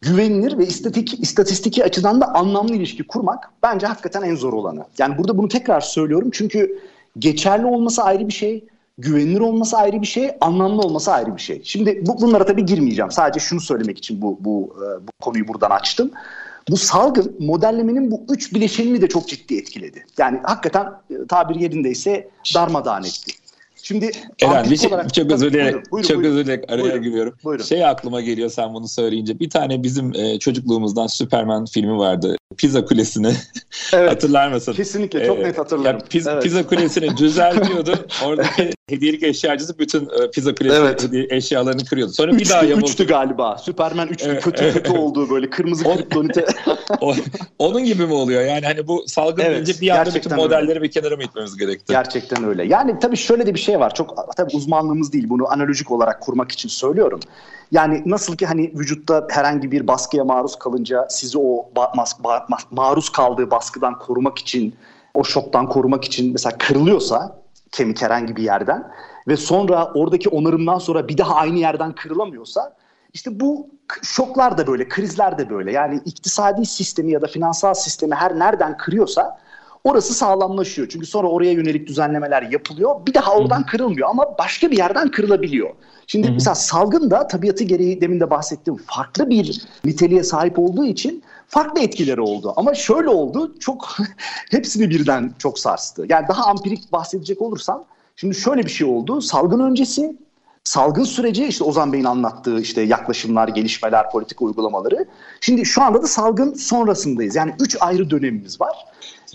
güvenilir ve istatik, istatistiki açıdan da anlamlı ilişki kurmak bence hakikaten en zor olanı. Yani burada bunu tekrar söylüyorum çünkü geçerli olması ayrı bir şey, güvenilir olması ayrı bir şey, anlamlı olması ayrı bir şey. Şimdi bu, bunlara tabii girmeyeceğim. Sadece şunu söylemek için bu, bu, e, bu konuyu buradan açtım. Bu salgın modellemenin bu üç bileşenini de çok ciddi etkiledi. Yani hakikaten e, tabir yerindeyse darmadağın etti. Şimdi Eren bir şey olarak, çok özür dilerim. Çok özür dilerim araya buyurun, giriyorum. Buyurun. Şey aklıma geliyor sen bunu söyleyince. Bir tane bizim e, çocukluğumuzdan Superman filmi vardı. Pizza Kulesi'ni evet. hatırlar mısın? Kesinlikle çok ee, net hatırlarım. Ya, pizza, evet. pizza Kulesi'ni düzeltiyordu. Oradaki hediyelik eşyacısı bütün e, Pizza Kulesi evet. eşyalarını kırıyordu. Sonra üçtü, bir daha yamuldu. Üçtü galiba. Superman üçtü. Evet, kötü evet. kötü olduğu böyle kırmızı kriptonite. onun gibi mi oluyor? Yani hani bu salgın evet, deyince bir anda bütün modelleri öyle. bir kenara mı itmemiz gerekti? Gerçekten öyle. Yani tabii şöyle de bir şey var. Çok tabii uzmanlığımız değil. Bunu analojik olarak kurmak için söylüyorum. Yani nasıl ki hani vücutta herhangi bir baskıya maruz kalınca sizi o mas, ma, maruz kaldığı baskıdan korumak için, o şoktan korumak için mesela kırılıyorsa kemik herhangi bir yerden ve sonra oradaki onarımdan sonra bir daha aynı yerden kırılamıyorsa işte bu şoklar da böyle, krizler de böyle. Yani iktisadi sistemi ya da finansal sistemi her nereden kırıyorsa orası sağlamlaşıyor. Çünkü sonra oraya yönelik düzenlemeler yapılıyor. Bir daha oradan kırılmıyor ama başka bir yerden kırılabiliyor. Şimdi Hı-hı. mesela salgın da tabiatı gereği demin de bahsettiğim farklı bir niteliğe sahip olduğu için farklı etkileri oldu. Ama şöyle oldu çok hepsini birden çok sarstı. Yani daha ampirik bahsedecek olursam şimdi şöyle bir şey oldu. Salgın öncesi salgın süreci işte Ozan Bey'in anlattığı işte yaklaşımlar, gelişmeler, politik uygulamaları. Şimdi şu anda da salgın sonrasındayız. Yani üç ayrı dönemimiz var.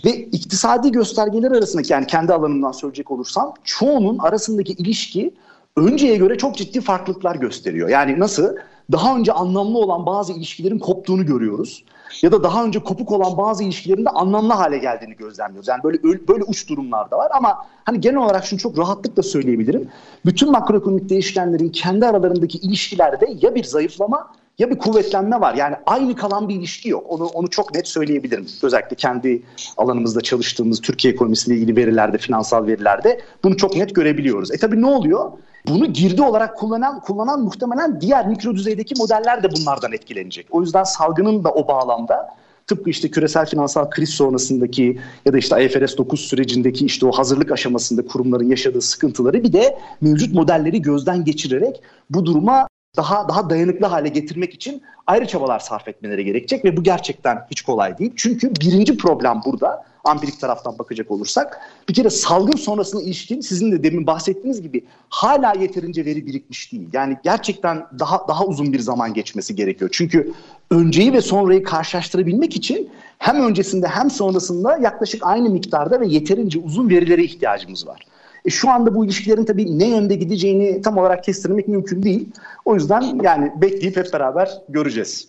Ve iktisadi göstergeler arasındaki yani kendi alanımdan söyleyecek olursam çoğunun arasındaki ilişki önceye göre çok ciddi farklılıklar gösteriyor. Yani nasıl? Daha önce anlamlı olan bazı ilişkilerin koptuğunu görüyoruz. Ya da daha önce kopuk olan bazı ilişkilerin de anlamlı hale geldiğini gözlemliyoruz. Yani böyle böyle uç durumlar da var ama hani genel olarak şunu çok rahatlıkla söyleyebilirim. Bütün makroekonomik değişkenlerin kendi aralarındaki ilişkilerde ya bir zayıflama ya bir kuvvetlenme var. Yani aynı kalan bir ilişki yok. Onu onu çok net söyleyebilirim. Özellikle kendi alanımızda çalıştığımız Türkiye ekonomisiyle ilgili verilerde, finansal verilerde bunu çok net görebiliyoruz. E tabii ne oluyor? Bunu girdi olarak kullanan kullanan muhtemelen diğer mikro düzeydeki modeller de bunlardan etkilenecek. O yüzden salgının da o bağlamda tıpkı işte küresel finansal kriz sonrasındaki ya da işte IFRS 9 sürecindeki işte o hazırlık aşamasında kurumların yaşadığı sıkıntıları bir de mevcut modelleri gözden geçirerek bu duruma daha daha dayanıklı hale getirmek için ayrı çabalar sarf etmeleri gerekecek ve bu gerçekten hiç kolay değil. Çünkü birinci problem burada ampirik taraftan bakacak olursak bir kere salgın sonrasına ilişkin sizin de demin bahsettiğiniz gibi hala yeterince veri birikmiş değil. Yani gerçekten daha daha uzun bir zaman geçmesi gerekiyor. Çünkü önceyi ve sonrayı karşılaştırabilmek için hem öncesinde hem sonrasında yaklaşık aynı miktarda ve yeterince uzun verilere ihtiyacımız var. E, şu anda bu ilişkilerin tabii ne yönde gideceğini tam olarak kestirmek mümkün değil. O yüzden yani bekleyip hep beraber göreceğiz.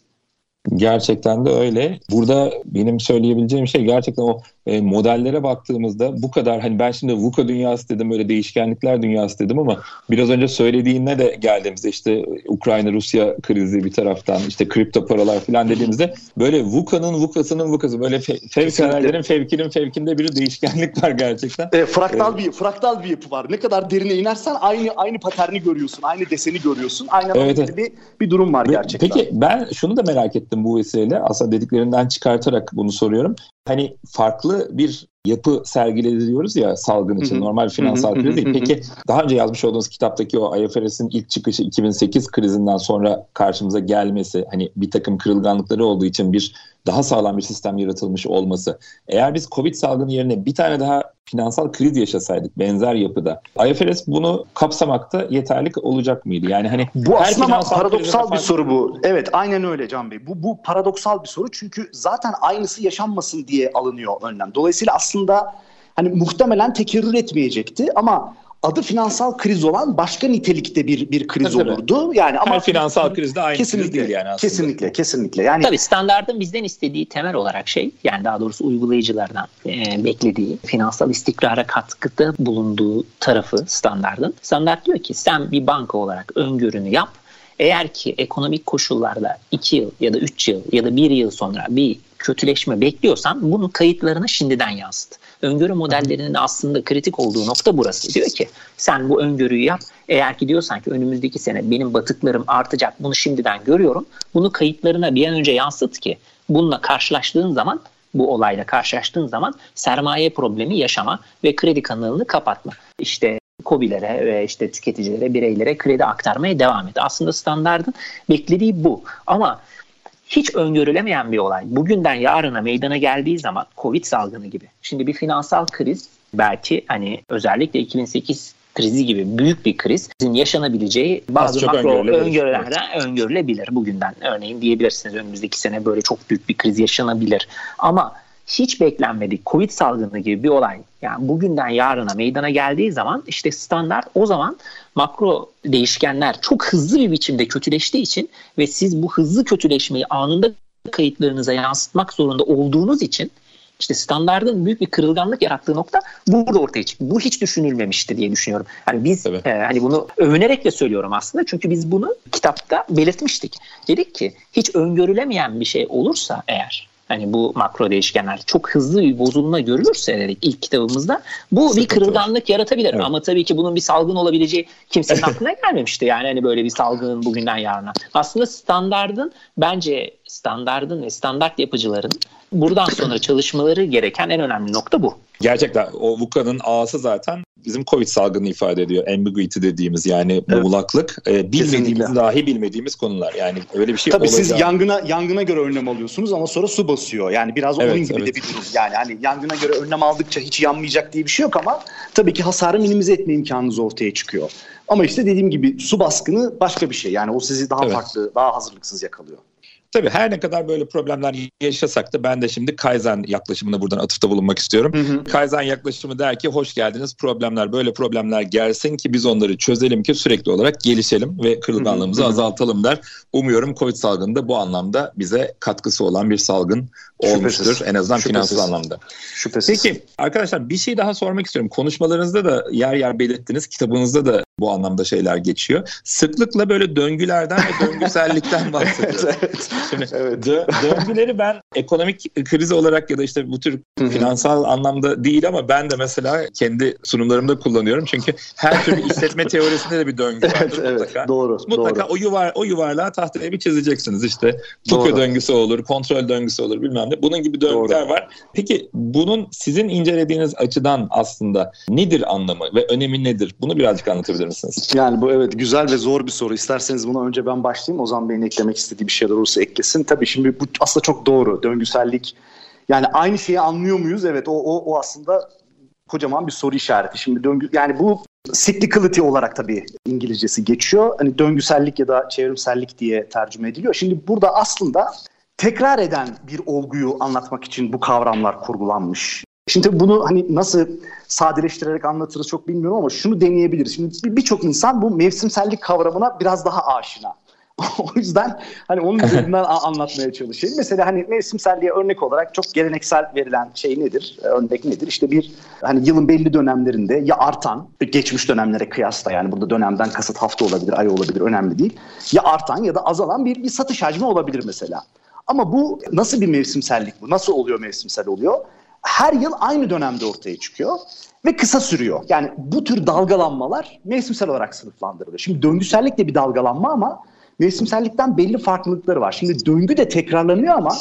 Gerçekten de öyle. Burada benim söyleyebileceğim şey gerçekten o e, modellere baktığımızda bu kadar hani ben şimdi VUCA dünyası dedim böyle değişkenlikler dünyası dedim ama biraz önce söylediğine de geldiğimizde işte Ukrayna-Rusya krizi bir taraftan işte kripto paralar falan dediğimizde böyle VUCA'nın VUCA'sının VUCA'sı böyle fe- fevkalalelerin fevkinin fevkinde bir değişkenlik var gerçekten. E, fraktal bir fraktal bir yapı var. Ne kadar derine inersen aynı aynı paterni görüyorsun, aynı deseni görüyorsun. Aynı evet, evet. bir bir durum var gerçekten. Peki ben şunu da merak ettim bu vesileyle. Aslında dediklerinden çıkartarak bunu soruyorum hani farklı bir yapı sergiledi ya salgın için. Normal finansal kriz değil. Peki daha önce yazmış olduğunuz kitaptaki o IFRS'in ilk çıkışı 2008 krizinden sonra karşımıza gelmesi hani bir takım kırılganlıkları olduğu için bir daha sağlam bir sistem yaratılmış olması. Eğer biz Covid salgını yerine bir tane daha finansal kriz yaşasaydık benzer yapıda IFRS bunu kapsamakta yeterli olacak mıydı? Yani hani bu aslında paradoksal bir soru bu. Evet aynen öyle Can Bey. Bu bu paradoksal bir soru çünkü zaten aynısı yaşanmasın diye alınıyor önlem. Dolayısıyla aslında hani muhtemelen tekerrür etmeyecekti ama adı finansal kriz olan başka nitelikte bir bir kriz tabii, olurdu. Yani ama Her finansal kriz de aynı kesinlikle, kriz değil yani aslında. Kesinlikle, kesinlikle. Yani Tabii standardın bizden istediği temel olarak şey yani daha doğrusu uygulayıcılardan e, beklediği finansal istikrara katkıda bulunduğu tarafı standardın. Standart diyor ki sen bir banka olarak öngörünü yap. Eğer ki ekonomik koşullarda 2 yıl ya da 3 yıl ya da 1 yıl sonra bir kötüleşme bekliyorsan bunun kayıtlarını şimdiden yansıt. Öngörü modellerinin aslında kritik olduğu nokta burası. Diyor ki sen bu öngörüyü yap. Eğer ki diyorsan ki önümüzdeki sene benim batıklarım artacak bunu şimdiden görüyorum. Bunu kayıtlarına bir an önce yansıt ki bununla karşılaştığın zaman bu olayla karşılaştığın zaman sermaye problemi yaşama ve kredi kanalını kapatma. İşte COBİ'lere ve işte tüketicilere, bireylere kredi aktarmaya devam et. Aslında standardın beklediği bu. Ama hiç öngörülemeyen bir olay. Bugünden yarına meydana geldiği zaman Covid salgını gibi. Şimdi bir finansal kriz belki hani özellikle 2008 krizi gibi büyük bir krizin yaşanabileceği bazı makro öngörülerden öngörülebilir bugünden. Örneğin diyebilirsiniz önümüzdeki sene böyle çok büyük bir kriz yaşanabilir. Ama hiç beklenmedik Covid salgını gibi bir olay yani bugünden yarına meydana geldiği zaman işte standart o zaman makro değişkenler çok hızlı bir biçimde kötüleştiği için ve siz bu hızlı kötüleşmeyi anında kayıtlarınıza yansıtmak zorunda olduğunuz için işte standardın büyük bir kırılganlık yarattığı nokta burada ortaya çıktı. Bu hiç düşünülmemişti diye düşünüyorum. Yani biz e, hani bunu övünerek de söylüyorum aslında. Çünkü biz bunu kitapta belirtmiştik. Dedik ki hiç öngörülemeyen bir şey olursa eğer hani bu makro değişkenler çok hızlı bir bozulma görülürse dedik ilk kitabımızda bu Sıkıntı bir kırılganlık var. yaratabilir. Evet. Ama tabii ki bunun bir salgın olabileceği kimsenin aklına gelmemişti. Yani hani böyle bir salgının bugünden yarına. Aslında standardın bence standardın ve standart yapıcıların buradan sonra çalışmaları gereken en önemli nokta bu. Gerçekten o VUCA'nın A'sı zaten bizim Covid salgını ifade ediyor. Ambiguity dediğimiz yani evet. muğlaklık. E, bilmediğimiz dahi bilmediğimiz konular. Yani öyle bir şey Tabii olacak. siz yangına yangına göre önlem alıyorsunuz ama sonra su basıyor. Yani biraz evet, onun gibi evet. de bir durum. Yani hani yangına göre önlem aldıkça hiç yanmayacak diye bir şey yok ama tabii ki hasarı minimize etme imkanınız ortaya çıkıyor. Ama işte dediğim gibi su baskını başka bir şey. Yani o sizi daha evet. farklı, daha hazırlıksız yakalıyor. Tabii her ne kadar böyle problemler yaşasak da ben de şimdi Kaizen yaklaşımına buradan atıfta bulunmak istiyorum. Hı hı. Kaizen yaklaşımı der ki hoş geldiniz problemler böyle problemler gelsin ki biz onları çözelim ki sürekli olarak gelişelim ve kırılganlığımızı hı hı. azaltalım der. Umuyorum Covid salgını bu anlamda bize katkısı olan bir salgın olmuştur. Şüphesiz. En azından Şüphesiz. finansal anlamda. Şüphesiz. Peki arkadaşlar bir şey daha sormak istiyorum. Konuşmalarınızda da yer yer belirttiniz. Kitabınızda da bu anlamda şeyler geçiyor. Sıklıkla böyle döngülerden ve döngüsellikten bahsediyoruz. evet. Şimdi evet. Dö- döngüleri ben ekonomik kriz olarak ya da işte bu tür finansal anlamda değil ama ben de mesela kendi sunumlarımda kullanıyorum. Çünkü her türlü işletme teorisinde de bir döngü vardır evet, mutlaka. Evet, doğru. Mutlaka doğru. o yuvar o yuvarlağı tahtaya bir çizeceksiniz. İşte Foucault döngüsü olur, kontrol döngüsü olur bilmem ne. Bunun gibi döngüler doğru. var. Peki bunun sizin incelediğiniz açıdan aslında nedir anlamı ve önemi nedir? Bunu birazcık anlatabilir misiniz? Yani bu evet güzel ve zor bir soru. İsterseniz buna önce ben başlayayım. O zaman Bey'in eklemek istediği bir şeyler olursa eklesin. Tabii şimdi bu aslında çok doğru. Döngüsellik yani aynı şeyi anlıyor muyuz? Evet o, o, o aslında kocaman bir soru işareti. Şimdi döngü yani bu cyclicality olarak tabii İngilizcesi geçiyor. Hani döngüsellik ya da çevrimsellik diye tercüme ediliyor. Şimdi burada aslında tekrar eden bir olguyu anlatmak için bu kavramlar kurgulanmış. Şimdi bunu hani nasıl sadeleştirerek anlatırız çok bilmiyorum ama şunu deneyebiliriz. Şimdi birçok insan bu mevsimsellik kavramına biraz daha aşina. o yüzden hani onun üzerinden anlatmaya çalışayım. Mesela hani mevsimselliğe örnek olarak çok geleneksel verilen şey nedir? Örnek nedir? İşte bir hani yılın belli dönemlerinde ya artan, geçmiş dönemlere kıyasla yani burada dönemden kasıt hafta olabilir, ay olabilir önemli değil. Ya artan ya da azalan bir, bir satış hacmi olabilir mesela. Ama bu nasıl bir mevsimsellik bu? Nasıl oluyor mevsimsel oluyor? Her yıl aynı dönemde ortaya çıkıyor ve kısa sürüyor. Yani bu tür dalgalanmalar mevsimsel olarak sınıflandırılıyor. Şimdi döngüsellik de bir dalgalanma ama mevsimsellikten belli farklılıkları var. Şimdi döngü de tekrarlanıyor ama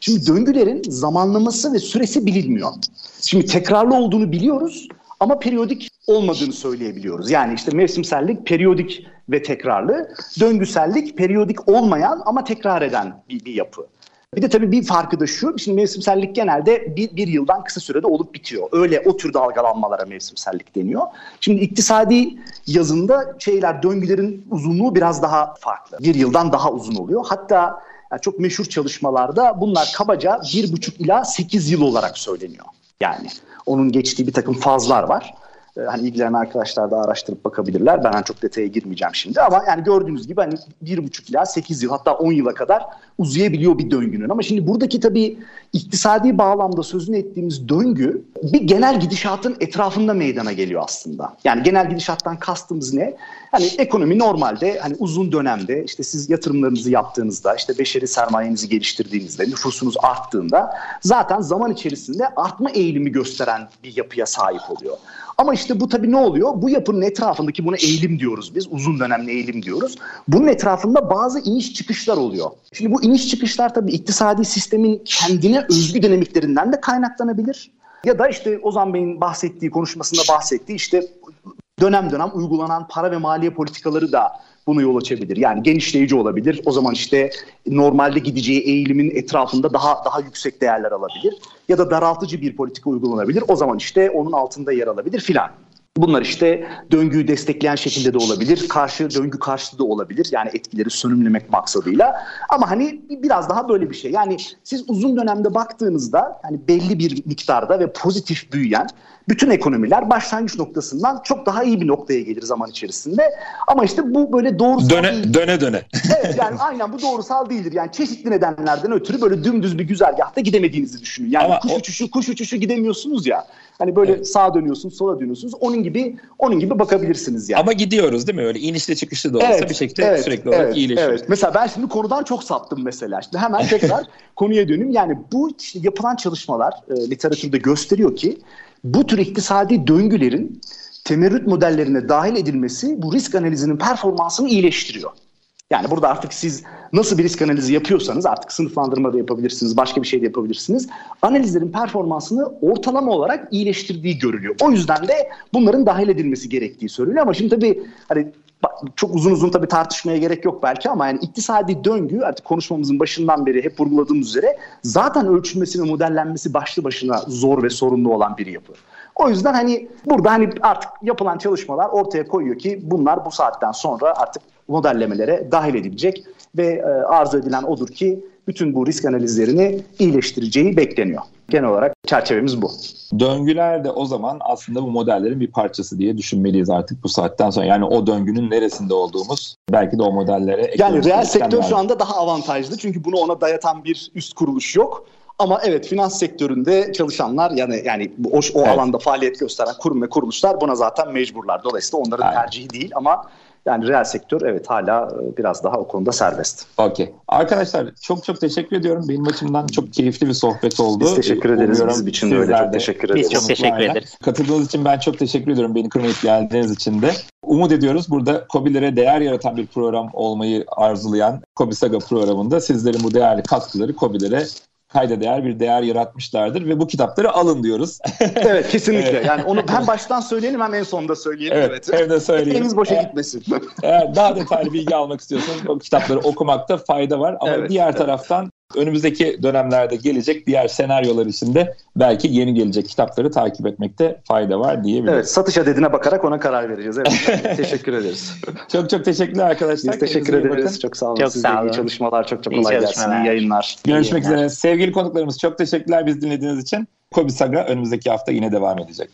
şimdi döngülerin zamanlaması ve süresi bilinmiyor. Şimdi tekrarlı olduğunu biliyoruz ama periyodik olmadığını söyleyebiliyoruz. Yani işte mevsimsellik periyodik ve tekrarlı, döngüsellik periyodik olmayan ama tekrar eden bir, bir yapı. Bir de tabii bir farkı da şu, şimdi mevsimsellik genelde bir, bir yıldan kısa sürede olup bitiyor. Öyle o tür dalgalanmalara mevsimsellik deniyor. Şimdi iktisadi yazında şeyler, döngülerin uzunluğu biraz daha farklı. Bir yıldan daha uzun oluyor. Hatta yani çok meşhur çalışmalarda bunlar kabaca bir buçuk ila sekiz yıl olarak söyleniyor. Yani onun geçtiği bir takım fazlar var. Ee, hani ilgilenen arkadaşlar da araştırıp bakabilirler. Ben hani çok detaya girmeyeceğim şimdi ama yani gördüğünüz gibi hani bir buçuk ila sekiz yıl hatta on yıla kadar uzayabiliyor bir döngünün. Ama şimdi buradaki tabii iktisadi bağlamda sözünü ettiğimiz döngü bir genel gidişatın etrafında meydana geliyor aslında. Yani genel gidişattan kastımız ne? Hani ekonomi normalde hani uzun dönemde işte siz yatırımlarınızı yaptığınızda işte beşeri sermayenizi geliştirdiğinizde nüfusunuz arttığında zaten zaman içerisinde artma eğilimi gösteren bir yapıya sahip oluyor. Ama işte bu tabii ne oluyor? Bu yapının etrafındaki buna eğilim diyoruz biz. Uzun dönemli eğilim diyoruz. Bunun etrafında bazı iniş çıkışlar oluyor. Şimdi bu iniş çıkışlar tabii iktisadi sistemin kendine özgü dinamiklerinden de kaynaklanabilir. Ya da işte Ozan Bey'in bahsettiği, konuşmasında bahsettiği işte dönem dönem uygulanan para ve maliye politikaları da bunu yol açabilir. Yani genişleyici olabilir. O zaman işte normalde gideceği eğilimin etrafında daha daha yüksek değerler alabilir. Ya da daraltıcı bir politika uygulanabilir. O zaman işte onun altında yer alabilir filan. Bunlar işte döngüyü destekleyen şekilde de olabilir. Karşı döngü karşıtı da olabilir. Yani etkileri sönümlemek maksadıyla. Ama hani biraz daha böyle bir şey. Yani siz uzun dönemde baktığınızda hani belli bir miktarda ve pozitif büyüyen bütün ekonomiler başlangıç noktasından çok daha iyi bir noktaya gelir zaman içerisinde. Ama işte bu böyle doğrusal döne, değil. Döne döne. evet yani aynen bu doğrusal değildir. Yani çeşitli nedenlerden ötürü böyle dümdüz bir güzergahta gidemediğinizi düşünün. Yani Ama kuş o- uçuşu kuş uçuşu gidemiyorsunuz ya. Hani böyle sağa dönüyorsunuz, sola dönüyorsunuz. Onun gibi onun gibi bakabilirsiniz yani. Ama gidiyoruz değil mi? Öyle inişli çıkışlı da olsa bir şekilde evet, sürekli olarak evet, iyileşiyoruz. Evet. Mesela ben şimdi konudan çok saptım mesela. Şimdi hemen tekrar konuya döneyim. Yani bu işte yapılan çalışmalar e, literatürde gösteriyor ki bu tür iktisadi döngülerin temerrüt modellerine dahil edilmesi bu risk analizinin performansını iyileştiriyor. Yani burada artık siz nasıl bir risk analizi yapıyorsanız artık sınıflandırma da yapabilirsiniz, başka bir şey de yapabilirsiniz. Analizlerin performansını ortalama olarak iyileştirdiği görülüyor. O yüzden de bunların dahil edilmesi gerektiği söyleniyor. Ama şimdi tabii hani çok uzun uzun tabii tartışmaya gerek yok belki ama yani iktisadi döngü artık konuşmamızın başından beri hep vurguladığımız üzere zaten ölçülmesi ve modellenmesi başlı başına zor ve sorunlu olan bir yapı. O yüzden hani burada hani artık yapılan çalışmalar ortaya koyuyor ki bunlar bu saatten sonra artık modellemelere dahil edilecek ve e, arzu edilen odur ki bütün bu risk analizlerini iyileştireceği bekleniyor. Genel olarak çerçevemiz bu. Döngüler de o zaman aslında bu modellerin bir parçası diye düşünmeliyiz artık bu saatten sonra. Yani o döngünün neresinde olduğumuz belki de o modellere Yani reel sektör şu anda daha avantajlı çünkü bunu ona dayatan bir üst kuruluş yok. Ama evet finans sektöründe çalışanlar yani yani o, o Evet. alanda faaliyet gösteren kurum ve kuruluşlar buna zaten mecburlar. Dolayısıyla onların Aynen. tercihi değil ama yani reel sektör evet hala e, biraz daha o konuda serbest. Okey. Arkadaşlar çok çok teşekkür ediyorum. Benim açımdan çok keyifli bir sohbet oldu. Biz teşekkür ederiz. Umuyorum Bizim için de öyle. Çok teşekkür Biz ederiz. çok teşekkür ederiz. Katıldığınız için ben çok teşekkür ediyorum. Beni kırmayıp geldiğiniz için de. Umut ediyoruz burada COBİ'lere değer yaratan bir program olmayı arzulayan COBİ Saga programında sizlerin bu değerli katkıları COBİ'lere kayda değer bir değer yaratmışlardır ve bu kitapları alın diyoruz. Evet kesinlikle. Evet. Yani onu hem baştan söyleyelim hem en sonunda söyleyelim. evet, hem de söyleyeyim. Eliniz boşa Eğer- gitmesin. Eğer daha detaylı bilgi almak istiyorsanız o kitapları okumakta fayda var. Ama Evet, diğer evet. taraftan önümüzdeki dönemlerde gelecek diğer senaryolar için de belki yeni gelecek kitapları takip etmekte fayda var diyebiliriz. evet satış adedine bakarak ona karar vereceğiz. Evet. teşekkür ederiz. Çok çok teşekkürler arkadaşlar. Biz teşekkür Kendinize iyi ederiz. Çok sağ olun. Çok Size sağ iyi olun. çalışmalar. Çok çok İyi kolay gelsin. çalışmalar. İyi yayınlar. Görüşmek İyi üzere. Sevgili konuklarımız çok teşekkürler biz dinlediğiniz için. Kobi Saga önümüzdeki hafta yine devam edecek.